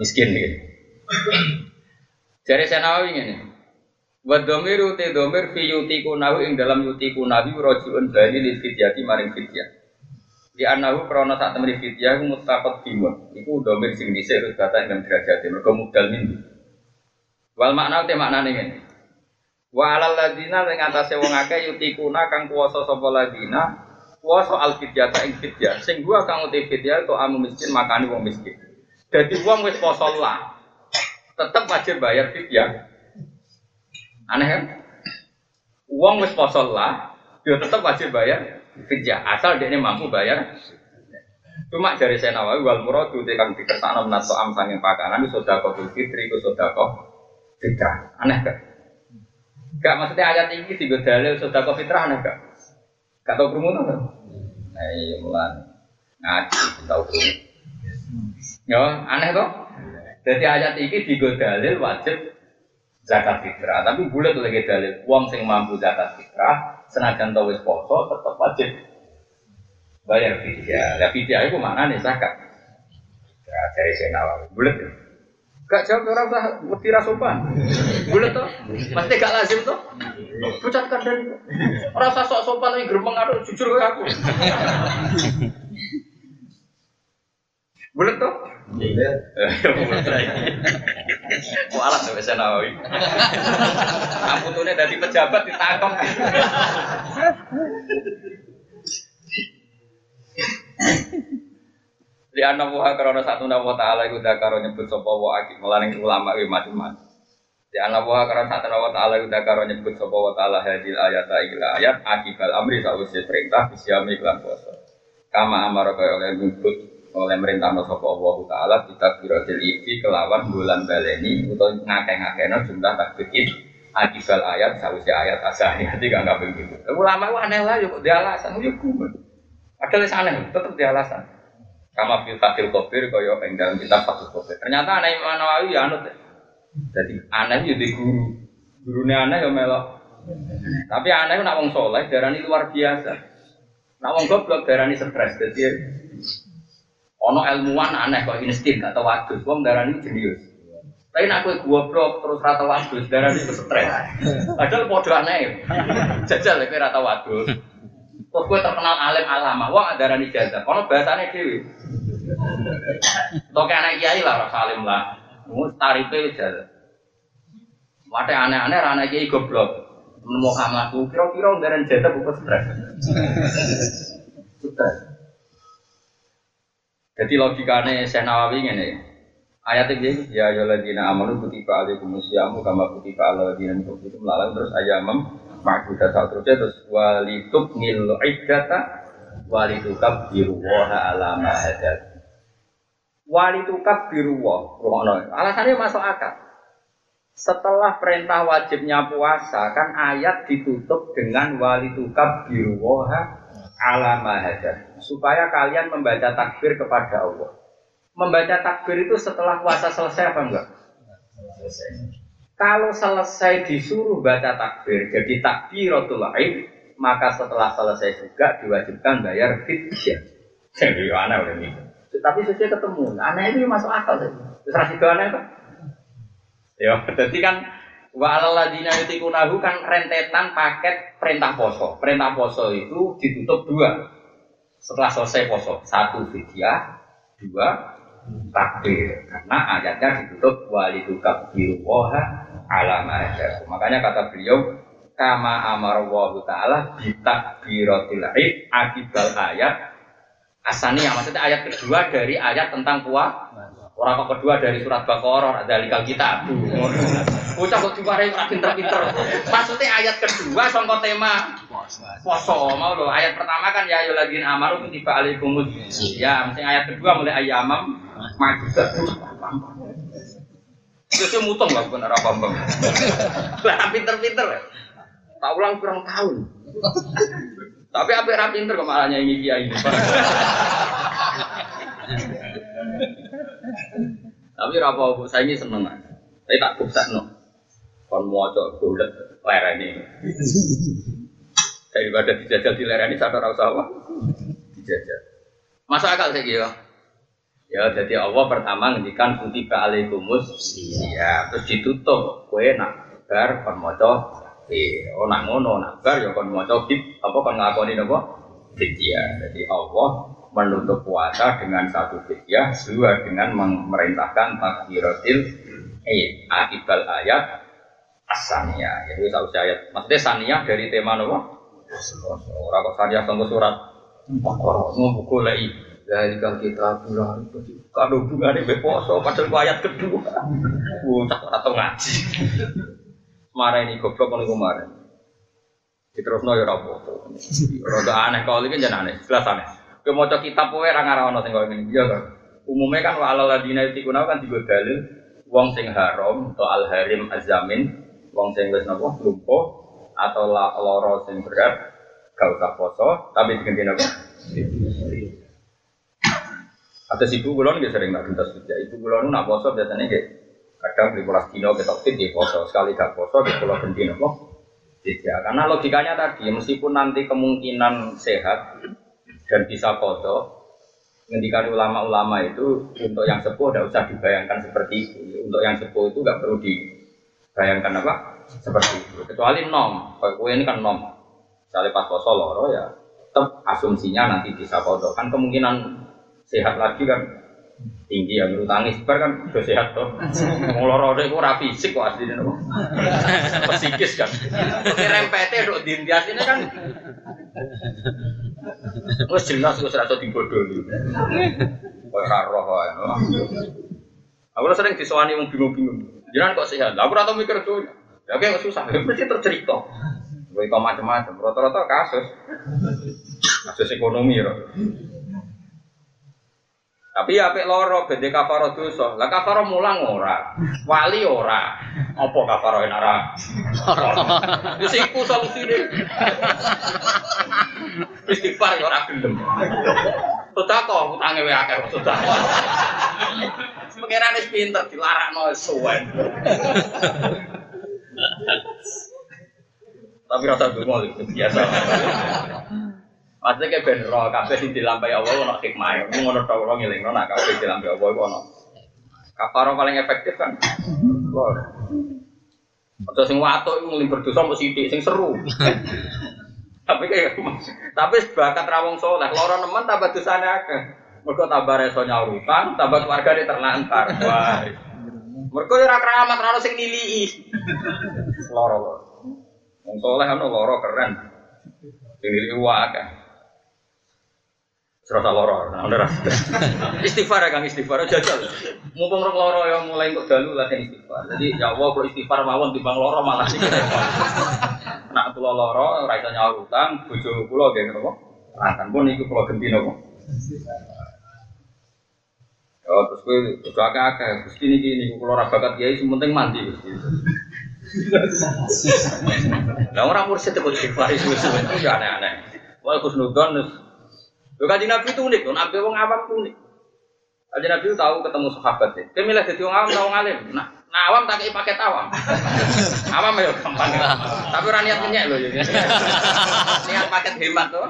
Miskin gitu. Jadi saya ini. Wa dhamiru te dhamir fi yutiku nahu ing dalam yutiku nabi rojiun bali li fidyati maring fidyah. Di anahu krana sak temri fidyah bimun. Iku dhamir sing dhisik terus kata ing derajat mergo mudal min. Wal makna te maknane ngene. Wa alal ladina ing atase wong akeh yutikuna kang kuwasa sapa ladina kuwasa al fidyata ing fidyah. Sing gua kang uti fidyah to amu miskin makani wong miskin. Dadi wong wis poso lah. Tetep wajib bayar fidyah. Aneh kan? Uang wis poso lah, dia tetap wajib bayar fidyah asal dia mampu bayar. Cuma dari saya nawawi wal muradu te kang dikersakno menato am sanging pakanan sedekah fitri itu sedekah fitrah. Aneh kan? Gak maksudnya ayat ini tiga dalil sedekah fitrah aneh gak? Gak tau krungu kan? Nah, iya mulan ngaji tahu krungu. Ya, aneh kok. Jadi ayat ini tiga dalil wajib zakat fitrah. Tapi bulat lagi dalil uang sing mampu zakat fitrah, senajan tau wis poso tetap wajib bayar fidyah. Ya fidyah itu mana nih zakat? Ya dari saya nawawi bulat. Gak jawab orang usah mesti sopan. Bulat tuh, pasti gak lazim tuh. Pucatkan dan orang usah sok sopan tapi gerbang aduh jujur kayak aku. Bulat tuh. Iya. Mau alat tuh bisa nawawi. Kamu tuh dari pejabat ditangkap. Di anak buah karena satu nama taala itu dah karo nyebut sopo wa akik melaning ulama itu macam-macam. Di anak buah karena satu nama taala itu dah karo nyebut sopo wa taala hadil ayat ayat ayat akibal amri sausi perintah bisyami iklan poso. Kama amar kaya oleh nyebut oleh merintah no sopo Allah taala kita birotil iki kelawan bulan baleni atau ngake-ngakena jumlah takbir akibal ayat sausi ayat asahnya tiga nggak begitu. Ulama itu aneh lah yuk dia alasan yuk kumen. Ada aneh tetap dia alasan. Kama fil fatil kofir kaya ing dalam kitab fatil kofir. Ternyata aneh Imam Nawawi ya anut. Jadi aneh ya di guru. Gurunya aneh ya melok. Tapi aneh nak wong soleh darani luar biasa. Nak wong goblok darani stres. Jadi ono ilmuwan aneh kok insting gak tau wadus. Wong darani jenius. Tapi nak kowe goblok terus rata wadus darani itu stres. Padahal podo aneh. Jajal kowe rata wadus. Terus gue terkenal alim alama, wah ada rani jazah. Kono bahasanya dewi. Toke anak kiai lah, rasa alim lah. Mus tarife jazah. Wate aneh-aneh rana kiai goblok. Nemu kamu kira-kira ngaran jazah bukan stres. Stres. Jadi logikanya saya Nawawi ini. Ayat ini ya ayyuhalladzina amanu kutiba alaikumusyamu kama kutiba lalang terus ayamam ma'budah saat terusnya terus walitub nil iddata walitukab biruwaha alama hadat walitukab biruwah rumono alasannya masuk akal. Setelah perintah wajibnya puasa kan ayat ditutup dengan walitukab biruwaha alama hadat supaya kalian membaca takbir kepada Allah. Membaca takbir itu setelah puasa selesai apa enggak? Selesai kalau selesai disuruh baca takbir, jadi takbiratul aid, maka setelah selesai juga diwajibkan bayar fidyah. Jadi aneh udah nih. Tapi sesuai ketemu, aneh itu masuk akal sih. Terus rasih aneh kan? Ya, jadi kan wa alaladina yutikunahu kan rentetan paket perintah poso. Perintah poso itu ditutup dua. Setelah selesai poso, satu fidyah, dua takbir. Karena ayatnya ditutup walidukab biruwaha alama. Makanya kata beliau kama amar wa taala bitakbiratil id akibal ayat Asani yang maksudnya ayat kedua dari ayat tentang puasa. Orang kok kedua dari surat Baqarah ada likal kita. Bocah kok diwarai ora pinter-pinter. Maksudnya ayat kedua sangka tema poso mau lo. Ayat pertama kan ya ayyuhalladzina amanu kutiba alaikumus ya, mesti ayat kedua mulai ayamam. Itu mutong lah bukan arah bambang. Lah pinter-pinter. Tak ulang kurang tahun. Tapi apa yang pinter kok malah nyanyi kiai ini. Tapi apa apa saya ini seneng aja. Tapi tak buksa no. Kon mau coba bulat lereni. Daripada dijajal di lereni sadar rasa apa? Dijajal. Masa akal saya kira. Ya jadi Allah pertama ngendikan kutiba alaikumus ya terus ditutup kue nak bar kon maca eh oh nak ngono nak bar ya kon maca apa kon ngakoni napa fidyah. Jadi Allah menutup puasa dengan satu fidyah, dua dengan memerintahkan takbiratil eh akibal ayat asaniyah. Jadi tahu ayat. Maksudnya saniyah dari tema nopo? Orang kok saniyah tunggu surat. Bakar mau buku kalau kita bulan kalau hubungannya beposo, padahal ayat kedua. Tak atau ngaji. Marah ini goblok kalau kemarin. Terus no ya rapopo. Roda aneh kalau ini jangan aneh, jelas aneh. Ke mau kitab kowe ra ngarono sing koyo ngene. Iya kan. Umumnya kan wa ladina yutikuna kan digo dalil wong sing haram atau al harim azamin, wong sing wis napa lumpuh atau la loro sing berat gak usah poso tapi diganti napa? Ada ibu kulon nggak sering nak gentas kerja. Ibu kulon nak poso biasanya kayak kadang di pulas dino kita fit di poso. Sekali gak poso di pulau ganti napa? Tidak. Karena logikanya tadi meskipun nanti kemungkinan sehat dan bisa foto ngendikan ulama-ulama itu untuk yang sepuh tidak usah dibayangkan seperti itu. Untuk yang sepuh itu nggak perlu dibayangkan apa? Seperti itu. Kecuali nom. Kalau ini kan nom. Misalnya pas poso loro ya tetap asumsinya nanti bisa foto kan kemungkinan sehat lagi kan tinggi ya menurut tangis bar kan udah sehat tuh mau loro itu ora fisik kok aslinya nopo psikis kan rempete dok dintias ini kan Wes jelas wis rasa dibodohi. Kok ora roh wae. Aku sering disowani wong bingung-bingung. Jangan kok sehat. Aku ora tau mikir tuh. Ya kayak susah. Mesti tercerita. Kok macam-macam. Rata-rata kasus. Kasus ekonomi ya. Tapi ya apik loro bede kafaro dosa. Lah kafaro mulang ora. Wali ora. Apa kafaro enak ora? Wis iku solusine. Istighfar ya ora gelem. Sedekah utange wae akeh sedekah. Pengiran wis pinter dilarakno suwen. Tapi rasa dungo biasa. Maksudnya kayak ben roh kabeh sing dilampahi Allah ono hikmah. Ngono tok ora ngelingno nak kabeh dilampahi Allah iku ono. Kafaro paling efektif kan. Lor. Atau sing watuk iku nglim berdosa mbok sithik sing seru. tapi kayak tapi bakat rawong soleh, loro nemen tambah dosane akeh. Mergo tambah reso nyaurutan, tambah keluargane terlantar. Wah. Mergo ora keramat ora sing nilii. Loro. Wong soleh ono loro keren. Sing nilii akeh. Serasa loro, nah, udah istighfar ya kang istighfar, jajal. Mumpung rong loro yang mulai untuk dalu lah yang istighfar. Jadi ya Allah kalau istighfar mawon di bang loro malah sih Nak pulau loro, raisa nyawa utang, bojo pulau kayak gitu kok. Akan pun itu pulau genti nopo. Oh terus gue bojo akeh akeh, gusti ini gini, pulau rabakat kiai, sementing mandi gusti. Lah orang mursid itu istighfar itu itu aneh-aneh. Wah kusnudon Lho kanjeng Nabi itu unik, Nabi wong awam itu unik. Kanjeng Nabi tahu ketemu sahabat ya. Dia milih jadi wong awam atau wong alim. Nah, nah awam tak kayak paket awam. awam ya gampang. Tapi orang niat nyek loh ya. niat paket hemat tuh.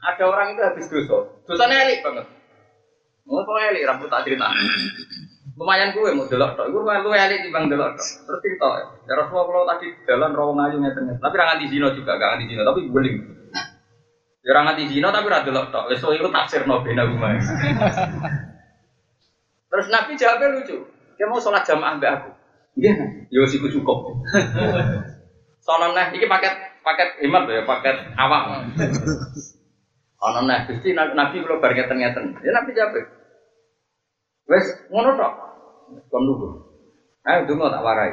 Ada orang itu habis dosa. Dosanya elik banget. Mau kok elik rambut tak cerita. Lumayan gue mau delok tok. Gue lu elik timbang delok tok. Terus cerita ya. Rasulullah kalau tadi jalan rawang ayu ngeten. Tapi ra nganti zina juga, gak nganti zina, tapi guling. Ya ora nganti zina tapi delok tok. Wis iku tafsir no bena rumah. Terus Nabi jawabnya lucu. Dia mau sholat jamaah mbak aku. Iya, yo siku cukup. Soalnya nah, ini paket paket hemat ya, paket awam. Ana nah Gusti Nabi, nabi kula bar ngeten-ngeten. Ya Nabi jawab. Wes ngono tok. Kon dulu. Ayo donga tak warai.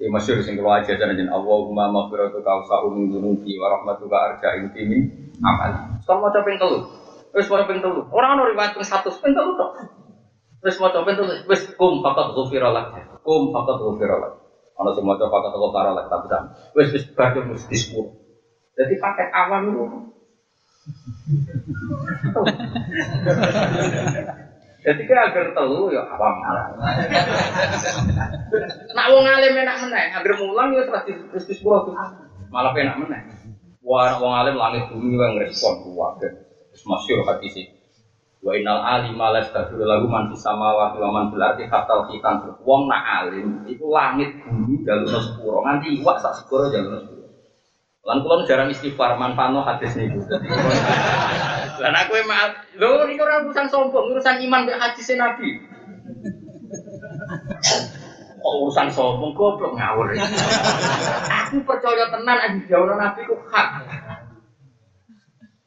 Ya masyhur sing kula ajaran jeneng Allahumma maghfiratuka awsa'u min dzunubi wa rahmatuka arja'in min amal. Kon maca ping telu. Wes maca ping telu. Ora ono riwayat ping 100 ping telu tok. Wes maca ping telu. Wes kum faqat ghufira lak. Kum faqat ghufira lak. Ono sing maca faqat ghufira lak tapi sam. Wes wis badhe mesti sepuluh. Jadi pakai awam itu Jadi kira agar telu ya awam malah. Nak wong alim enak meneh, agar mulang ya terus terus sepuluh. Malah enak meneh. Wah, wong alim langit bumi yang respon kuwabe. Terus masyhur hadis sih. Wa innal alima lastaghfiru lahu man fis samawati wa man fil ardi hatta khitan. Wong nak alim iku langit bumi jalur sepuro nganti iwak sak sepuro jalur sepuro. Lan kula jarang istighfar manfaatno hadis niku. Lan aku emang lho niku ora urusan sombong, urusan iman mek hadis Nabi. Kok urusan sombong goblok ngawur. aku percaya tenan aja jauh Nabi ku hak.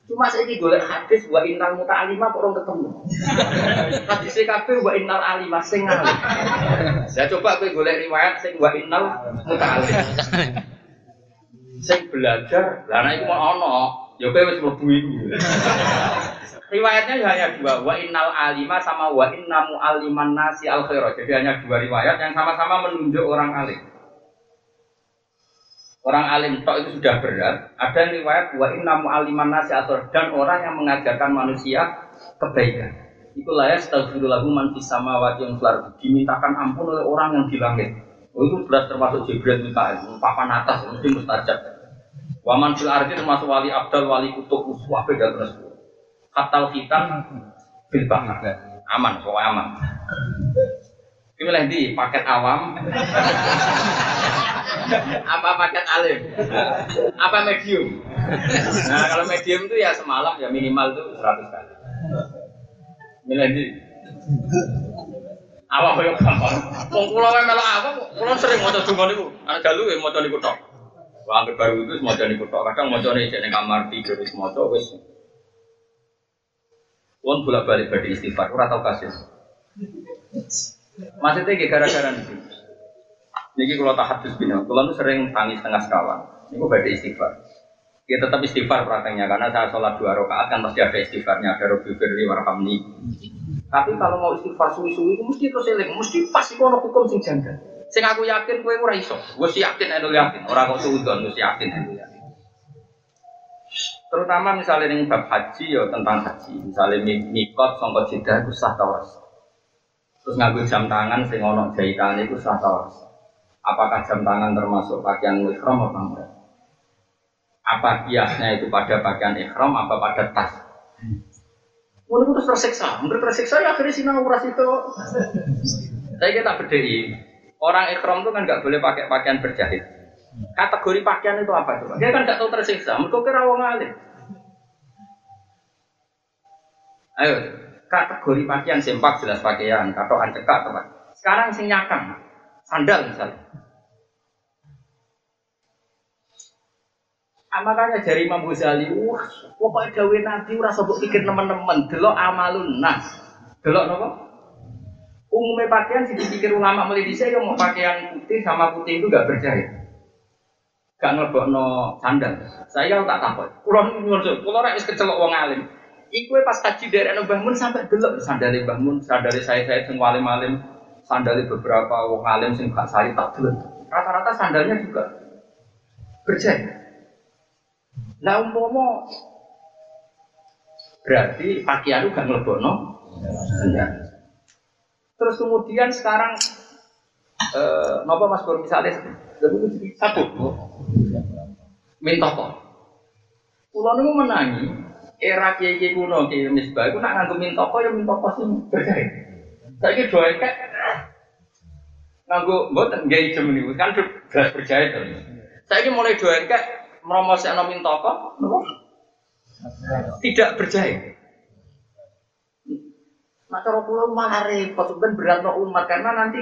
Cuma saya ini golek hadis wa innal muta'alima kok orang ketemu. Hadis kabeh wa innal alima sing alim. Saya coba kowe golek riwayat sing wa innal muta'alim. Sing belajar, lah nek iku mau ono, ya kowe wis mlebu. Riwayatnya hanya dua, wa innal alima sama wa inna mu'alliman nasi al khaira. Jadi hanya dua riwayat yang sama-sama menunjuk orang alim. Orang alim tok itu sudah berat. Ada riwayat wa inna mu'alliman nasi al dan orang yang mengajarkan manusia kebaikan. Itulah ya astagfirullahu man fis samawati wal ardi. Dimintakan ampun oleh orang yang di langit. Oh, itu jelas termasuk Jibril Mikael, papan atas mesti mustajab. Waman fil ardi termasuk wali abdal, wali kutub, uswah beda terus. Katal hitam bil bahar. Aman, pokoknya aman. Ini milih di paket awam. apa paket alim? Apa medium? Nah, kalau medium itu ya semalam ya minimal itu 100 kali. Milih di apa koyo gampang. Wong kula wae melok apa, kula sering maca donga niku. Ana dalu ya maca niku tok. Wah, baru itu maca niku tok. Kadang jek ning kamar tidur wis maca wis. Wong bolak-balik badhe istighfar, ora tau kasus. Maksudnya kayak gara-gara niku. Niki kalau tak hadis bina, kalau sering tangis tengah sekawan. Niku badhe istighfar. Ya tetap istighfar prakteknya karena saya sholat dua rakaat kan pasti ada istighfarnya, ada Robi Firli warhamni. Tapi kalau mau istighfar suwi-suwi mesti terus eling, mesti pas iku ono hukum sing janggal. Sing aku yakin kowe ora iso. Wis yakin endo yakin, ora kok suudon wis yakin endo yakin. Terutama misalnya ning bab haji ya tentang haji. Misalnya mikot sangka Jeddah itu sah tawas. Terus nganggo jam tangan sing ono jahitane itu sah tawas. Apakah jam tangan termasuk pakaian ihram apa enggak? Apa kiasnya itu pada pakaian ihram apa pada tas? Mulai terus tersiksa, mulai tersiksa ya akhirnya sinau uras itu. Saya kita bedai, orang ikhram itu kan nggak boleh pakai pakaian berjahit. Kategori pakaian itu apa coba? Dia kan nggak tahu tersiksa, mereka kira wong alim. Ayo, kategori pakaian sempak jelas pakaian, katoan cekak teman. Sekarang sing nyakang, sandal misalnya. Ah, makanya dari Imam Ghazali, wah, pokoknya dawe Nabi ora sabuk pikir teman-teman, delok amalun nas. Delok napa? Umumnya pakaian sih dipikir ulama mulai dhisik yang mau pakaian putih sama putih itu gak berjahit. Gak ngelebokno sandal. Saya tak takut. Kulo nyuwun, kulo rek wis kecelok wong alim. Iku pas haji dari Mbah Mun sampai delok sandale Mbah Mun, sandale saya saya sing alim-alim, sandale beberapa wong alim sing gak sari tak delok. Rata-rata sandalnya juga berjahit. Nah umpomo berarti pakaian itu gak ngelebono. Ya. Terus kemudian sekarang eh, nopo Mas Bur misalnya satu mintoko. Kulo niku menangi era kiai kiai kuno kiai misbah itu nak nganggo mintoko ya mintoko sih berjahit. Saya kira doa kayak nganggo mboten nggih jem niku kan beras berjahit. Saya mulai doa kayak meromosekno mintoko tidak berjahit. Nah cara kula malah repot berat no umat karena nanti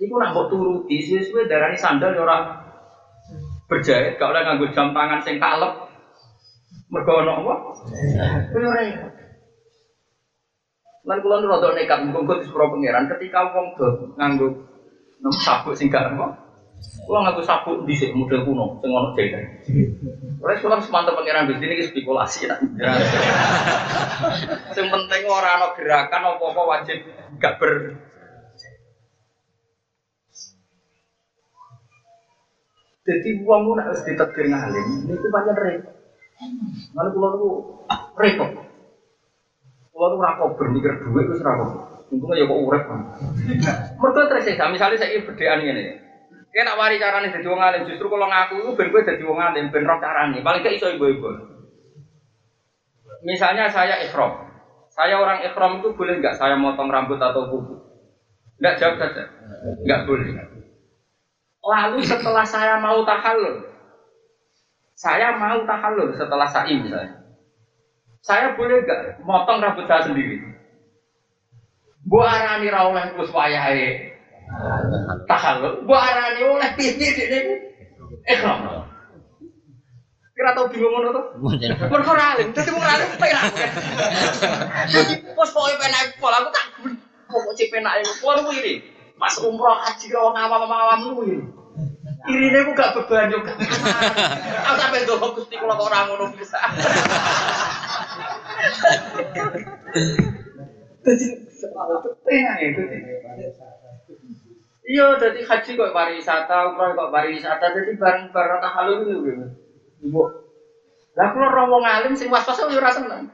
iku nak mbok turuti suwe-suwe darani sandal ya ora berjahit gak oleh nganggo jam tangan sing kalep. Mergo ono apa? Kowe ora. Lan kula nu rada nekat mungkin di sepuro pangeran ketika wong do nganggo nem sabuk sing gak apa. Kula nganggo sabuk dhisik model kuno sing ono jahit. Ora kula semantep pangeran Gusti niki spekulasi nak. Sing penting ora ana gerakan apa-apa wajib gak ber Jadi uang pun harus ditekir ngalim, ini itu banyak repot. Mana pulau itu repot. Pulau itu rakau bermikir duit itu rakau. Untungnya ya kok urep kan. Mereka tersiksa. Misalnya saya berdean ini. Kayak nak wari caranya jadi wong alim. Justru kalau ngaku itu ben gue jadi wong alim, ben roh caranya. Paling gak iso ibu-ibu. Misalnya saya ikhram. Saya orang ikhram itu boleh nggak saya motong rambut atau kuku? Nggak jawab saja. Nggak boleh. Lalu setelah saya mau tahallul, saya mau tahallul setelah sa'i misalnya. Saya boleh gak motong rambut saya sendiri? Bu arani ra oleh terus wayahe tahallul, bu arani oleh piye dene ikhram. Kira tau bingung ngono to? Mergo ora alim, dadi wong alim penak. Dadi pos pokoke penak pola aku tak pokok cek penak iku. Kuwi kuwi Pas umroh haji karo wong awam-awam lu iki. Irine ku gak beban yo. Aku sampe ndonga Gusti kula kok ora ngono bisa. Dadi penak itu. Iya, jadi haji kok pariwisata, umroh kok pariwisata, jadi bareng-bareng tahalul itu gitu. Ibu. Lah kalau roh wong alim sing was-was yo ora seneng.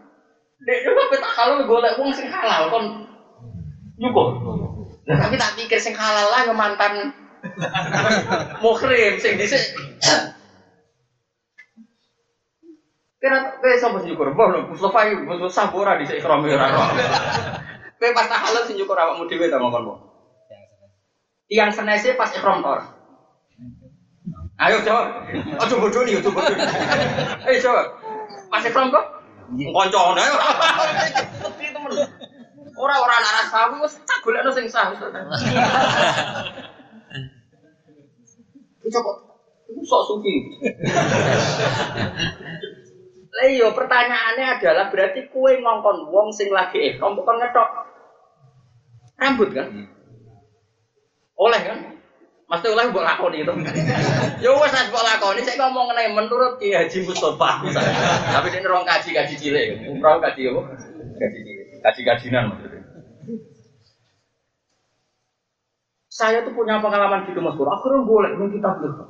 Dek yo kok tahalul golek wong sing halal kon nyukur. Tapi tak pikir sing halal lah mantan muhrim sing dhisik. Kira kowe sapa sing nyukur? Mbah lho Mustofa iki Mustofa ora dhisik ikram ora. Kowe pas tahalul sing nyukur awakmu dhewe ta mongkon. Tiang senese pas ikram tor. Ayo jawab. Ojo bodoh nih, ojo bodoh. Ayo jawab. Pas ikram kok? Koncone. Ora ora anak aku wis tak golekno sing sah. Iki coba Iku sok suki. Lah iya pertanyaannya adalah berarti kue ngongkon wong sing lagi ihram bukan ngetok rambut kan? Oleh kan? Mesti oleh mbok lakoni itu. Ya wes nek mbok lakoni saya ngomong mengenai menurut Ki Haji Mustofa misalnya. Tapi ini orang kaji kaji cilik, umroh kaji apa? Kaji cilik, kaji kajinan maksudnya. Saya tuh punya pengalaman gitu Mas Bro. Akhirnya boleh nih kitab itu.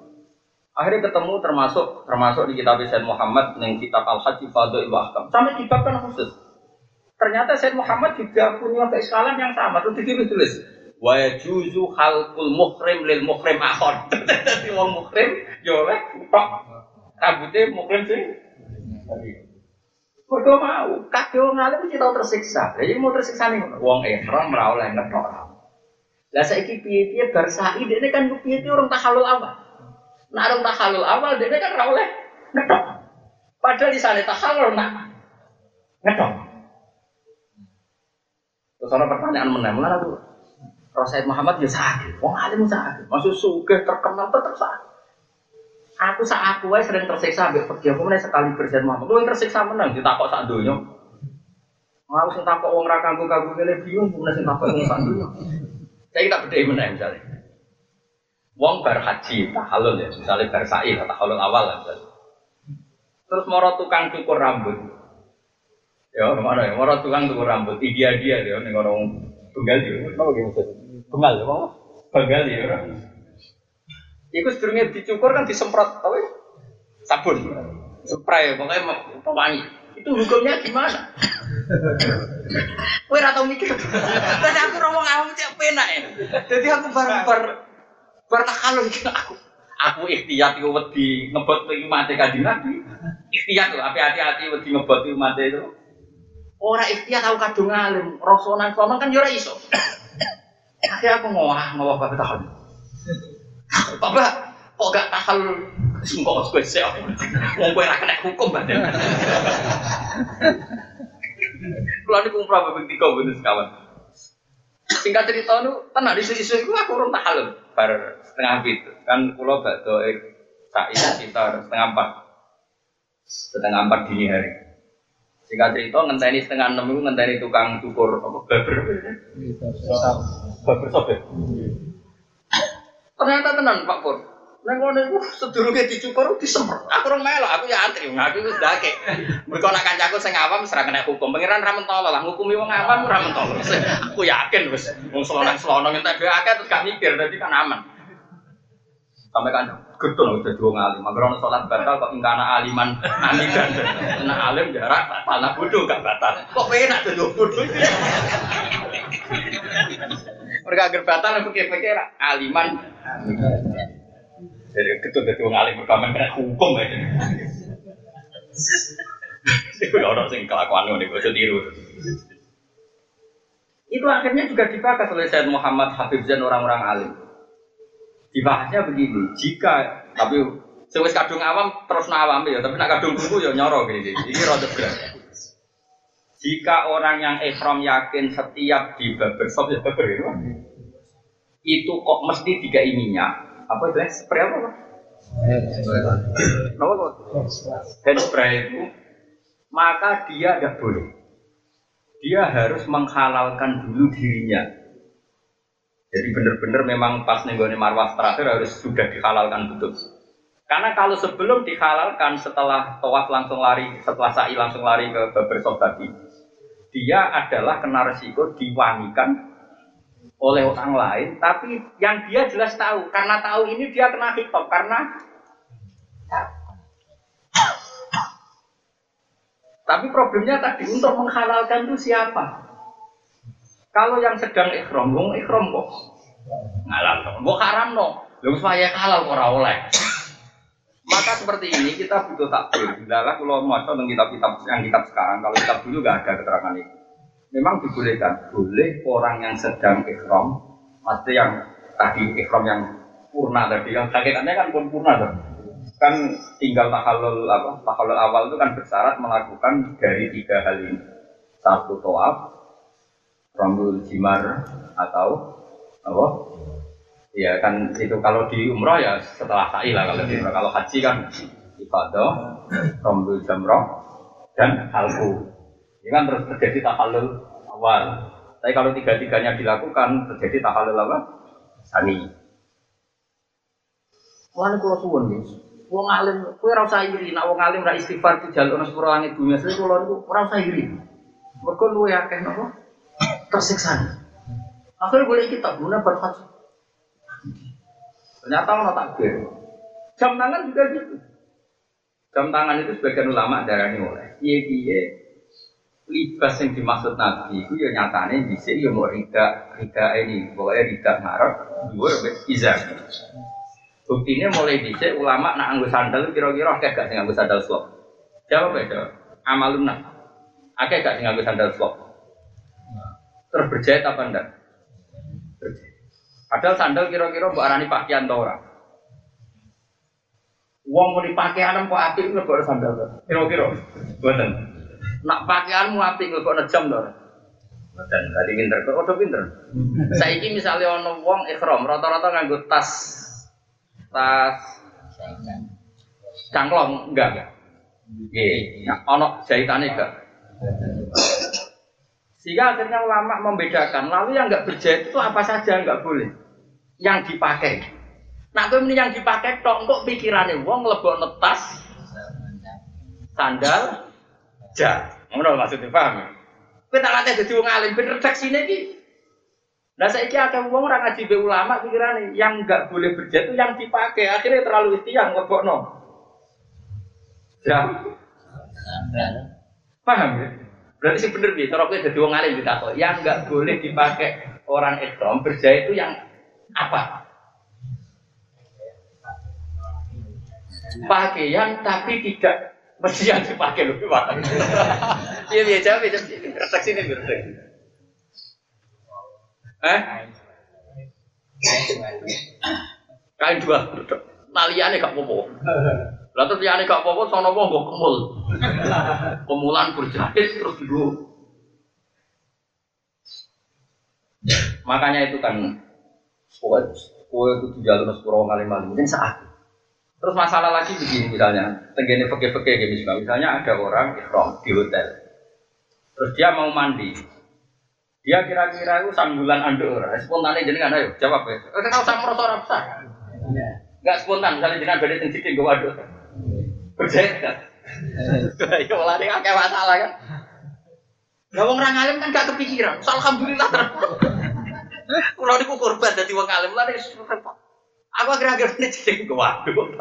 Akhirnya ketemu termasuk termasuk di kitab Said Muhammad yang kitab Al Haji Fadl Ahkam. Sampai kitab kan khusus. Ternyata Said Muhammad juga punya keiskalan yang sama. Terus ditulis tulis wa yajuzu khalqul muhrim lil muhrim akhon. Dadi wong muhrim yo oleh tok rambutnya muhrim sih. Mergo mau, kabeh wong alim mesti tersiksa. Iki mau tersiksa nih wong ihram ora oleh ngetok. Lah saiki piye-piye bar sa'i dene kan piye-piye orang tahalul awal. Nah orang tahalul awal dene kan ora oleh ngetok. Padahal di sana tahalul nak ngetok. Terus ada pertanyaan mana tuh? Rasul Muhammad ya sakit, wong alim sakit, maksud sugih terkenal tetap sakit. Aku saat aku sering tersiksa ambek pergi aku mulai sekali berjalan Muhammad. Yang tersiksa menang ditakok sak donya. Mau sing takok wong ra kanggo kanggo kene bingung mulai sing takok wong sak donya. Saya kita beda menang misalnya. Wong bar haji tahallul ya, misalnya bar sa'i tahallul awal lah. Misalnya. Terus moro tukang cukur rambut. Ya, ke mana ya? Moro tukang cukur rambut, dia dia ya, ning orang tunggal dia. Apa gitu? Bengal ya, apa? Bengal ya. Iku sedurunge dicukur kan disemprot apa ya? Sabun. Spray pokoknya pewangi. Itu hukumnya gimana? Kowe ora tau mikir. Tapi aku ngomong awam cek penak ya. Jadi aku bar bar takalun iki aku. Aku ikhtiyat iku wedi ngebot iki mate kanjeng Nabi. Ikhtiyat lho, hati-hati wedi ngebot iki mate itu. Ora ikhtiyat aku kadung alim, rasonan sono kan yo ora iso. Akhirnya aku ngowah, ngowah bapak Bapak, kok gak tahal sungkok gue sih? Mau gue kena hukum badan. Ini kumpulan bapak tiga bener sekawan. Singkat cerita itu, tenang di itu aku urung tahal bar setengah itu. Kan pulau bakdo sa'i sekitar setengah empat. setengah empat dini hari. Singkat cerita ngenteni setengah enam itu ngenteni tukang cukur apa baber. Baber sobek. Ternyata tenan Pak Pur. Neng kono iku sedurunge dicukur disemprot. Aku rong melok, aku ya antri. Aku wis dake. Mergo nak kancaku sing awam ra kena hukum. Pangeran ra mentolo lah ngukumi wong awam ora mentolo. Aku yakin wis wong selonang-selonang entek dhewe akeh terus gak mikir dadi kan aman. Sampai kan getun udah dua ngalim. Mager ono salat batal kok ingkana aliman anikan. Nah alim jarak batal nah bodoh gak batal. Kok penak tuh bodoh. Mereka agar batal aku pikir-pikir aliman jadi ketut dari wong alim pertama kena hukum aja. Itu orang sing kelakuan nih, gue tiru. Itu akhirnya juga dibahas oleh Said Muhammad Habib Zain orang-orang alim. Dibahasnya begini, jika tapi sewis kadung awam terus awam ya, tapi nak kadung buku ya nyoro gini. Ini rada berat. Jika orang yang ikhram yakin setiap di barbershop ya barber itu, itu kok mesti tiga minyak, apa itu spray apa pak? Apa? Hand spray itu maka dia tidak boleh. Dia harus menghalalkan dulu dirinya. Jadi benar-benar memang pas nenggone marwah terakhir harus sudah dihalalkan betul. Karena kalau sebelum dihalalkan setelah tawaf langsung lari, setelah sa'i langsung lari ke barbershop tadi, dia adalah kena resiko diwangikan oleh orang lain, tapi yang dia jelas tahu, karena tahu ini dia kena hitop, karena tapi problemnya tadi untuk menghalalkan itu siapa? Kalau yang sedang ikhram, wong ikhram kok ngalal, kok haram no, lu supaya halal kok oleh. Maka seperti ini kita butuh takbir. Bila kalau mau tentang kitab-kitab yang kitab sekarang, kalau kitab dulu nggak ada keterangan itu memang dibolehkan. Boleh orang yang sedang ikhram, maksudnya yang tadi ikhram yang purna tadi, yang sakitnya kan pun purna tuh. Kan tinggal tahalul apa? Tahalul awal itu kan bersyarat melakukan dari tiga hal ini. Satu toab, rambul jimar atau apa? Ya kan itu kalau di umroh ya setelah sa'i lah kalau di umroh. Kalau haji kan ibadah, rambul jamroh dan halku. Ini kan terus terjadi tahalul awal. Tapi kalau tiga-tiganya dilakukan terjadi tahalul apa? Sani. Wah, kalau suwon nih. Wong alim, kue rasa iri. Nak wong alim ra istighfar di jalur sepuluh langit dunia. Saya kalau itu rasa iri. Mereka lu tersiksa. Akhirnya boleh kita guna berfat. Ternyata orang takbir. Jam tangan juga gitu. Jam tangan itu sebagian ulama darah ini oleh. Iya iya libas yang dimaksud Nabi itu ya nyatanya bisa ya mau rida rida ini. Pokoknya rida ngarep dua izar buktinya mulai bisa ulama nak anggus sandal kira-kira akeh gak sing anggus sandal slop jawab ya jawab. Amalun akeh gak sing anggus sandal slop terus berjahit apa enggak padahal sandal kira-kira buat arani pakaian tau ora Uang mau dipakai anak kok api itu lebih sandal kira-kira buatan Nak pakaianmu api kok nejam to. Dan tadi pinter, kok udah pinter. Saiki misalnya ono wong ikhram rata-rata nganggo tas tas cangklong enggak enggak. Nggih, nah, ono jahitane enggak. Sehingga akhirnya ulama membedakan, lalu yang enggak berjahit itu apa saja enggak boleh. Yang dipakai. Nah, itu yang dipakai tok kok pikirannya wong lebok tas sandal jah Ngono maksudnya paham. Kowe tak latih dadi wong alim ben redaksine iki. Lah saiki akeh wong ora ngaji be ulama pikirane yang enggak boleh berjatuh yang dipakai akhirnya terlalu istiang ngebokno. Ya. Paham ya? Berarti sih bener nih, cara kowe dadi wong alim ditakok, yang enggak boleh dipakai orang ikram berjaya itu yang apa? Pakaian tapi tidak Mesti yang dipakai lebih mahal. Iya biasa biasa. Retak sini berarti. Eh? Kain dua. Taliannya gak popo. Lalu taliannya gak popo, sono mau gue kemul. Kemulan berjahit terus dulu. Makanya itu kan, kue itu jalur sepuluh kali malam, mungkin saat Terus masalah lagi begini misalnya, tenggene peke-peke kayak misalnya, misalnya ada orang ikhram di hotel, terus dia mau mandi, dia kira-kira itu sambulan andor, spontan jenengan ayo jawab ya. Kita sama orang besar, nggak spontan, misalnya jenengan beda tinggi gue waduh, kan? Ya malah ini kayak masalah kan. Gak wong orang alim kan gak kepikiran. So, alhamdulillah terus. Kalau niku korban dadi wong alim lah repot. Aku akhir-akhir ini jadi gue waduk.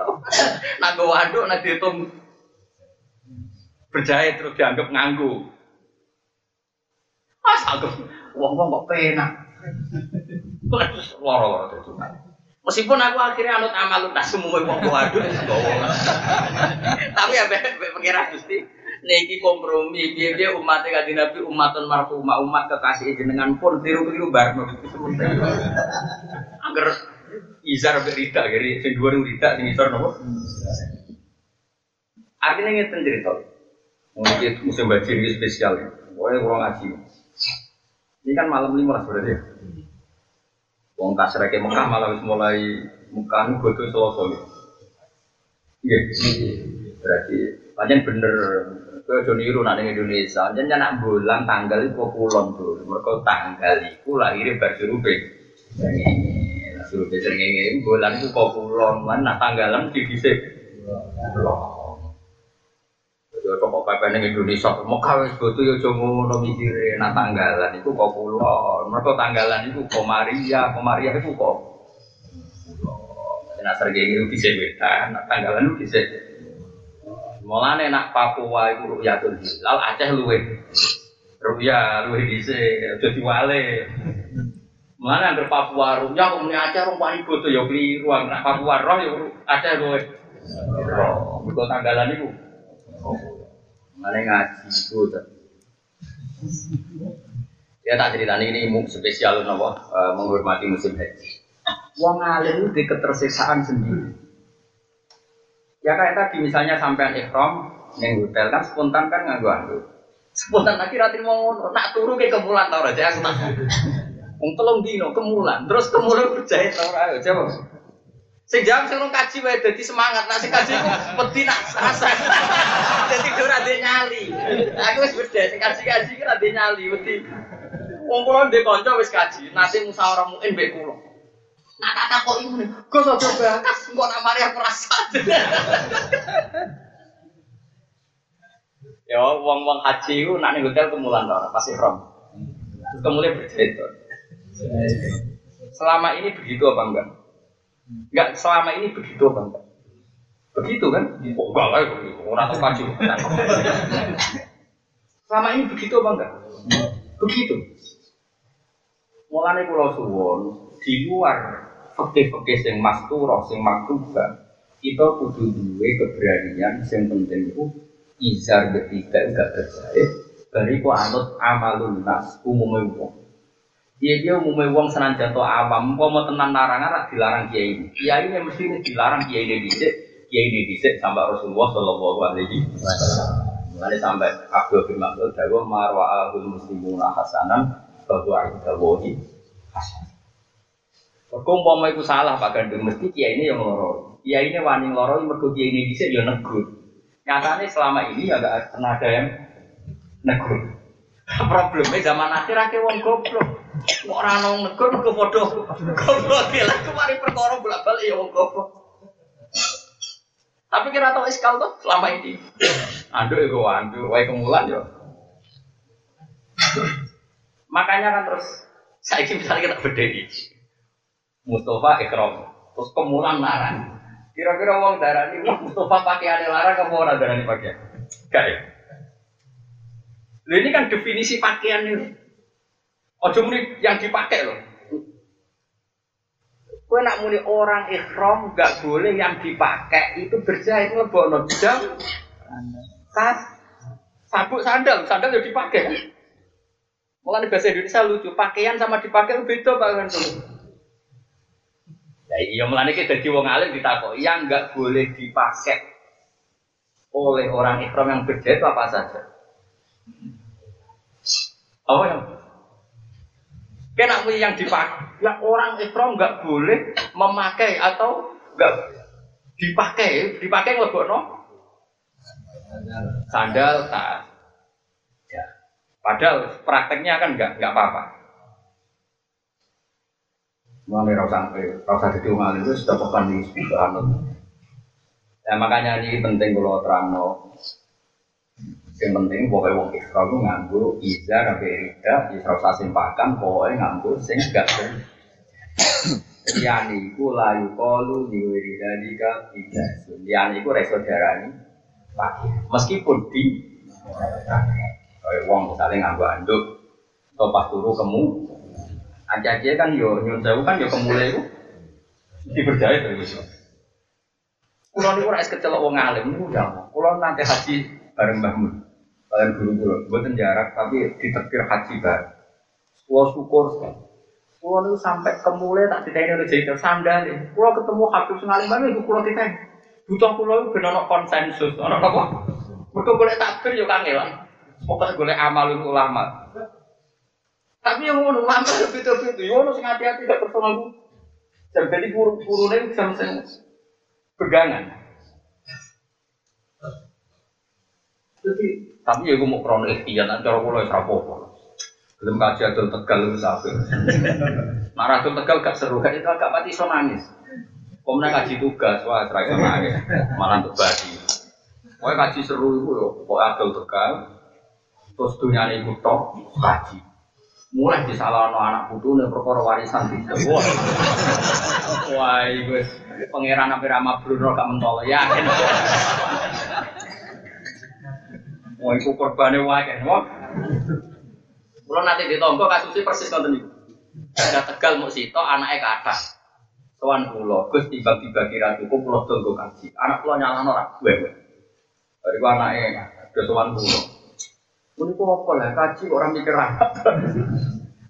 Nah gue waduk, nah dihitung berjaya terus dianggap nganggu. Mas aku, wong-wong kok penak. Loro-loro itu. Meskipun aku akhirnya anut amal lunas semua wong waduk, tapi ya pengira gusti. Niki kompromi, dia dia umatnya kaji nabi umatun marhumah umat kekasih jenengan pun tiru-tiru begitu. Angger izar rida, jadi sing dua ribu rida, sing izar nopo. Artinya ngeten cerita. Mungkin musim banjir ini spesial ya. Pokoknya kurang ngaji. Ini kan malam lima berarti ya. Wong kasreke Mekah malah wis mulai Mekah nu bodo Selasa. Iya. Berarti pancen bener Kowe aja niru nak Indonesia, jan nak bulan tanggal iku kulon tuh. Mergo tanggal iku lahire bar surupe. Surupe srengenge bulan iku kulon, lan nak tanggalan di dhisik. Yo kok pepe ning Indonesia, Mekah wis bodo yo aja ngono mikire nak tanggalan iku kok kulon. Mergo tanggalan iku kok Maria, kok Maria iku kok Nah, srengenge iku dhisik wetan, nak tanggalan dhisik Mulane nak Papua itu ruyatul hilal, Aceh luwe. Ruya luwe dhisik, aja diwale. Mulane anggere Papua ruya kok muni Aceh rong paling bodo ya kliru, nak Papua roh ya Aceh luwe. Roh, mergo tanggalan iku. Mulane ngaji iku Ya tak cerita ini spesial nopo menghormati musim haji. Wong alim di ketersiksaan sendiri. Ya kayak tadi misalnya sampean ikhram neng hotel kan spontan kan nganggo anggo. Spontan lagi rati mau ngono, nak turu ke kemulan tau aja aku tak. Wong telung dino kemulan, terus kemulan berjahit tau ayo coba. Sing jam sing kaji wae dadi semangat, nak sing kaji ku wedi nak rasa. Dadi ora ade nyali. Aku wis berjaya sing kaji-kaji ki ade nyali wedi. Wong kula ndek kanca wis kaji, nate musyawarah muin mbek kula. Nah tak takok iku nih, gue coba bakas, kok nak mari aku rasa. ya wong-wong haji itu nak ning hotel kemulan tau pasti rom. Terus kemudian bercerita. Selama ini begitu apa enggak? Enggak, selama ini begitu enggak? Begitu kan? Oh, enggak lah, orang tahu kaji. Selama ini begitu apa enggak? Begitu. Mulane pulau suwon di luar fakih-fakih sing masturah sing maktuba kita kudu duwe keberanian sing penting itu izar ketiga enggak berjaya dari ku anut amalun nas umumnya wong dia dia umumnya wong senang jatuh awam kok mau tenan larangan rak dilarang kiai ini kiai ini mesti dilarang kiai ini dicek kiai ini dicek sampai Rasulullah Shallallahu Alaihi Wasallam Mulai sampai Abdul bin Mas'ud dawa marwa ahul muslimuna hasanan bahwa indawahi hasan Kok umpama iku salah Pak Gandung mesti kiai ini yang loro. Kiai ini wani loro mergo kiai ini dhisik ya negur. Nyatanya selama ini ya gak pernah ada yang negur. Problemnya zaman akhir akhir wong goblok. Kok ora ono negur mergo padha goblok ya lah kemari perkara bolak-balik ya wong goblok. Tapi kira tau iskal tuh selama ini. Anduk ya gue anduk, wae kemulan ya. Makanya kan terus saya misalnya kita berdiri. Mustafa ikram, terus kemulan larang. Kira-kira uang darah ini, Mustafa pakai ada larang, kamu orang darah ini pakai? Ya? Loh, ini kan definisi pakaian ini. Ojo muni yang dipakai loh. Kue nak muni orang ikhram gak boleh yang dipakai itu berjahit lebok no jam, tas, sabuk sandal, sandal yang dipakai. Mulai bahasa Indonesia lucu, pakaian sama dipakai beda pak kan Ya iya melane kita jadi wong alim ditakok yang nggak boleh dipakai oleh orang ikhram yang berjahit apa saja. Apa yang Kena yang dipakai, yang orang ikhram nggak boleh memakai atau nggak Dipakai, dipakai ngelebokno sandal tas. Ya. Padahal prakteknya kan nggak nggak apa-apa. Mulai rasa rasa jadi umat itu sudah pekan di anut. Ya makanya ini penting kalau terang no. Yang penting pokoknya wong Isra itu nganggo iza sampai rida, isra sasim pakan, pokoknya nganggo sing gak ben. Yani iku layu kolu diwiri dalika ida. Yani iku reso darani pakai. Meskipun di kayak wong misalnya nganggo anduk, atau pas turu kemu, aja-aja kan yo nyun sewu kan yo kemulai itu dipercaya terus. Kulo niku ora es kecelok wong alim niku udah. Kulo nanti haji bareng Mbah. Kalian guru kulo, mboten jarak tapi ditekir haji bareng. Kulo syukur sekali. Kulo niku sampai kemulai tak ditanya udah jadi sandal. Kulo ketemu Habib sing alim banget iku kulo ditanya. Butuh kulo iku ben ono konsensus, ono apa? Mergo golek takbir yo kangelan. Pokoknya golek amalun ulama. Tapi yang ngono ulama yo beda-beda. Yo ono sing hati-hati gak personal. Jadi guru-gurune bisa pegangan. Jadi, tapi ya gue mau krono ikhtiar, nanti cara kulo ya apa Belum kaji adol tegal itu sampai. Marah adol tegal gak seru, kan itu agak mati so nangis. Komna kaji tugas, wah serai so nangis, malah untuk badi. Pokoknya kaji seru itu ya, pokoknya adol tegal, terus dunia ini tok, kaji. Mulai disalahkan anak putu nih perkara warisan gitu. Wah, wah, itu pangeran apa rama Bruno gak mentol yakin. Wah, itu korbannya wae wah. Kalau nanti ditompo kasusnya persis nonton itu. Ada tegal mau sito anaknya ke atas. Soan pulau, gus tiba tiba kira cukup pulau tunggu kaji. Anak pulau nyala norak, gue gue. Dari gua anaknya ke soan pulau. Ini kok apa lah kaji orang mikir apa?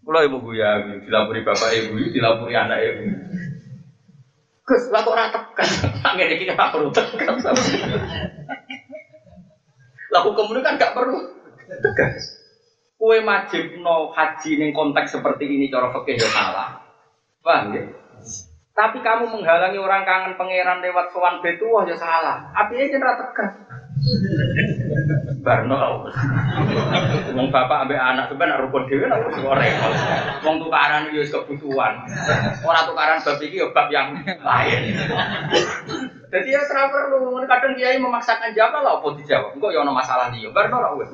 Pulau ibu gue dilapuri bapak ibu, dilapuri anak ibu. Gus, lah kok rata tekan? Angin ini kita perlu tekan. Lah hukum ini kan gak perlu tegas. Kue wajib no haji ning konteks seperti ini cara fikih ya salah. Paham ya? Tapi kamu menghalangi orang kangen pangeran lewat sowan betu wah ya salah. Apinya jenera tegas. Barno Wong bapak ambek anak sampean rukun dhewe nek wis repot. Wong tukaran yo wis kebutuhan. Ora tukaran bab iki yo bab yang lain. Jadi ya terang perlu, kadang kiai memaksakan jawab lah, apa dijawab? Enggak ya ono masalah dia, barno lah wes.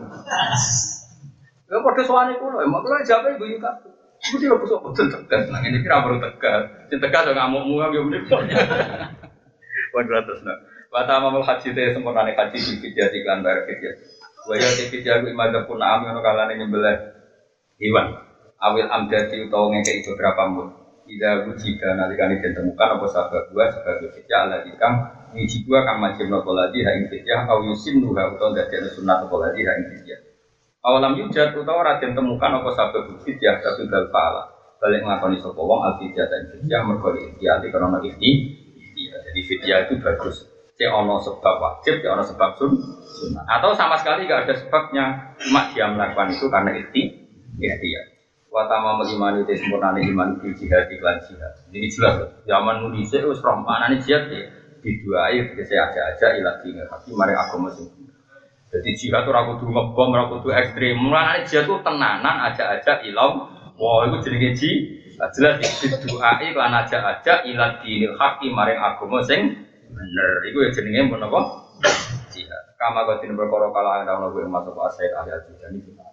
Ya pada soalnya kulo, emang kulo jawab ibu yuka. Ibu dia busuk betul tegas, nah ini kira baru tegas. Yang tegas ya ngamuk muam ya udah. Waduh terus nak. Wata mamal haji teh sempurna nih haji di fidya di kan bayar fidya. Waya di fidya gue imadah pun am yang kalane nyembelah hewan. Awil amdati utawa ngekei beberapa mut. Tidak wujida nalikane ditemukan apa sabab gua sebagai fidya ala dikam Wiji gua kang majim nopo lagi ha ing fidya Au yusim nuha utawa dadi sunat nopo lagi ha ing fidya Awalam yujad utawa raden temukan apa sabab fidya tapi gal fa'ala Balik ngelakoni sopo wong al fidya dan fidya Mergo ikhtiar di karena ikhti Jadi fidya itu bagus Cek ono sebab wajib, cek ono sebab sun Atau sama sekali gak ada sebabnya Cuma dia melakukan itu karena ikhti Ikhtiar Watama melimani te sempurna iman bil jihad iklan jihad. Ini jelas. Zaman nulis itu serem mana nih jihad ya. Di dua ayat saya aja aja ilah tinggal. Tapi mari aku masih. Jadi jihad tuh aku tuh ngebom, aku tuh ekstrim. Mulai jihad tuh tenanan aja aja ilau. Wah itu jadi ji. Jelas di dua iklan aja aja ilah dinil haki mari aku masing. Bener. Itu ya jenenge apa? Jihad. Kama kau tidak berkorok kalau anda mau masuk asal ahli al ini kita.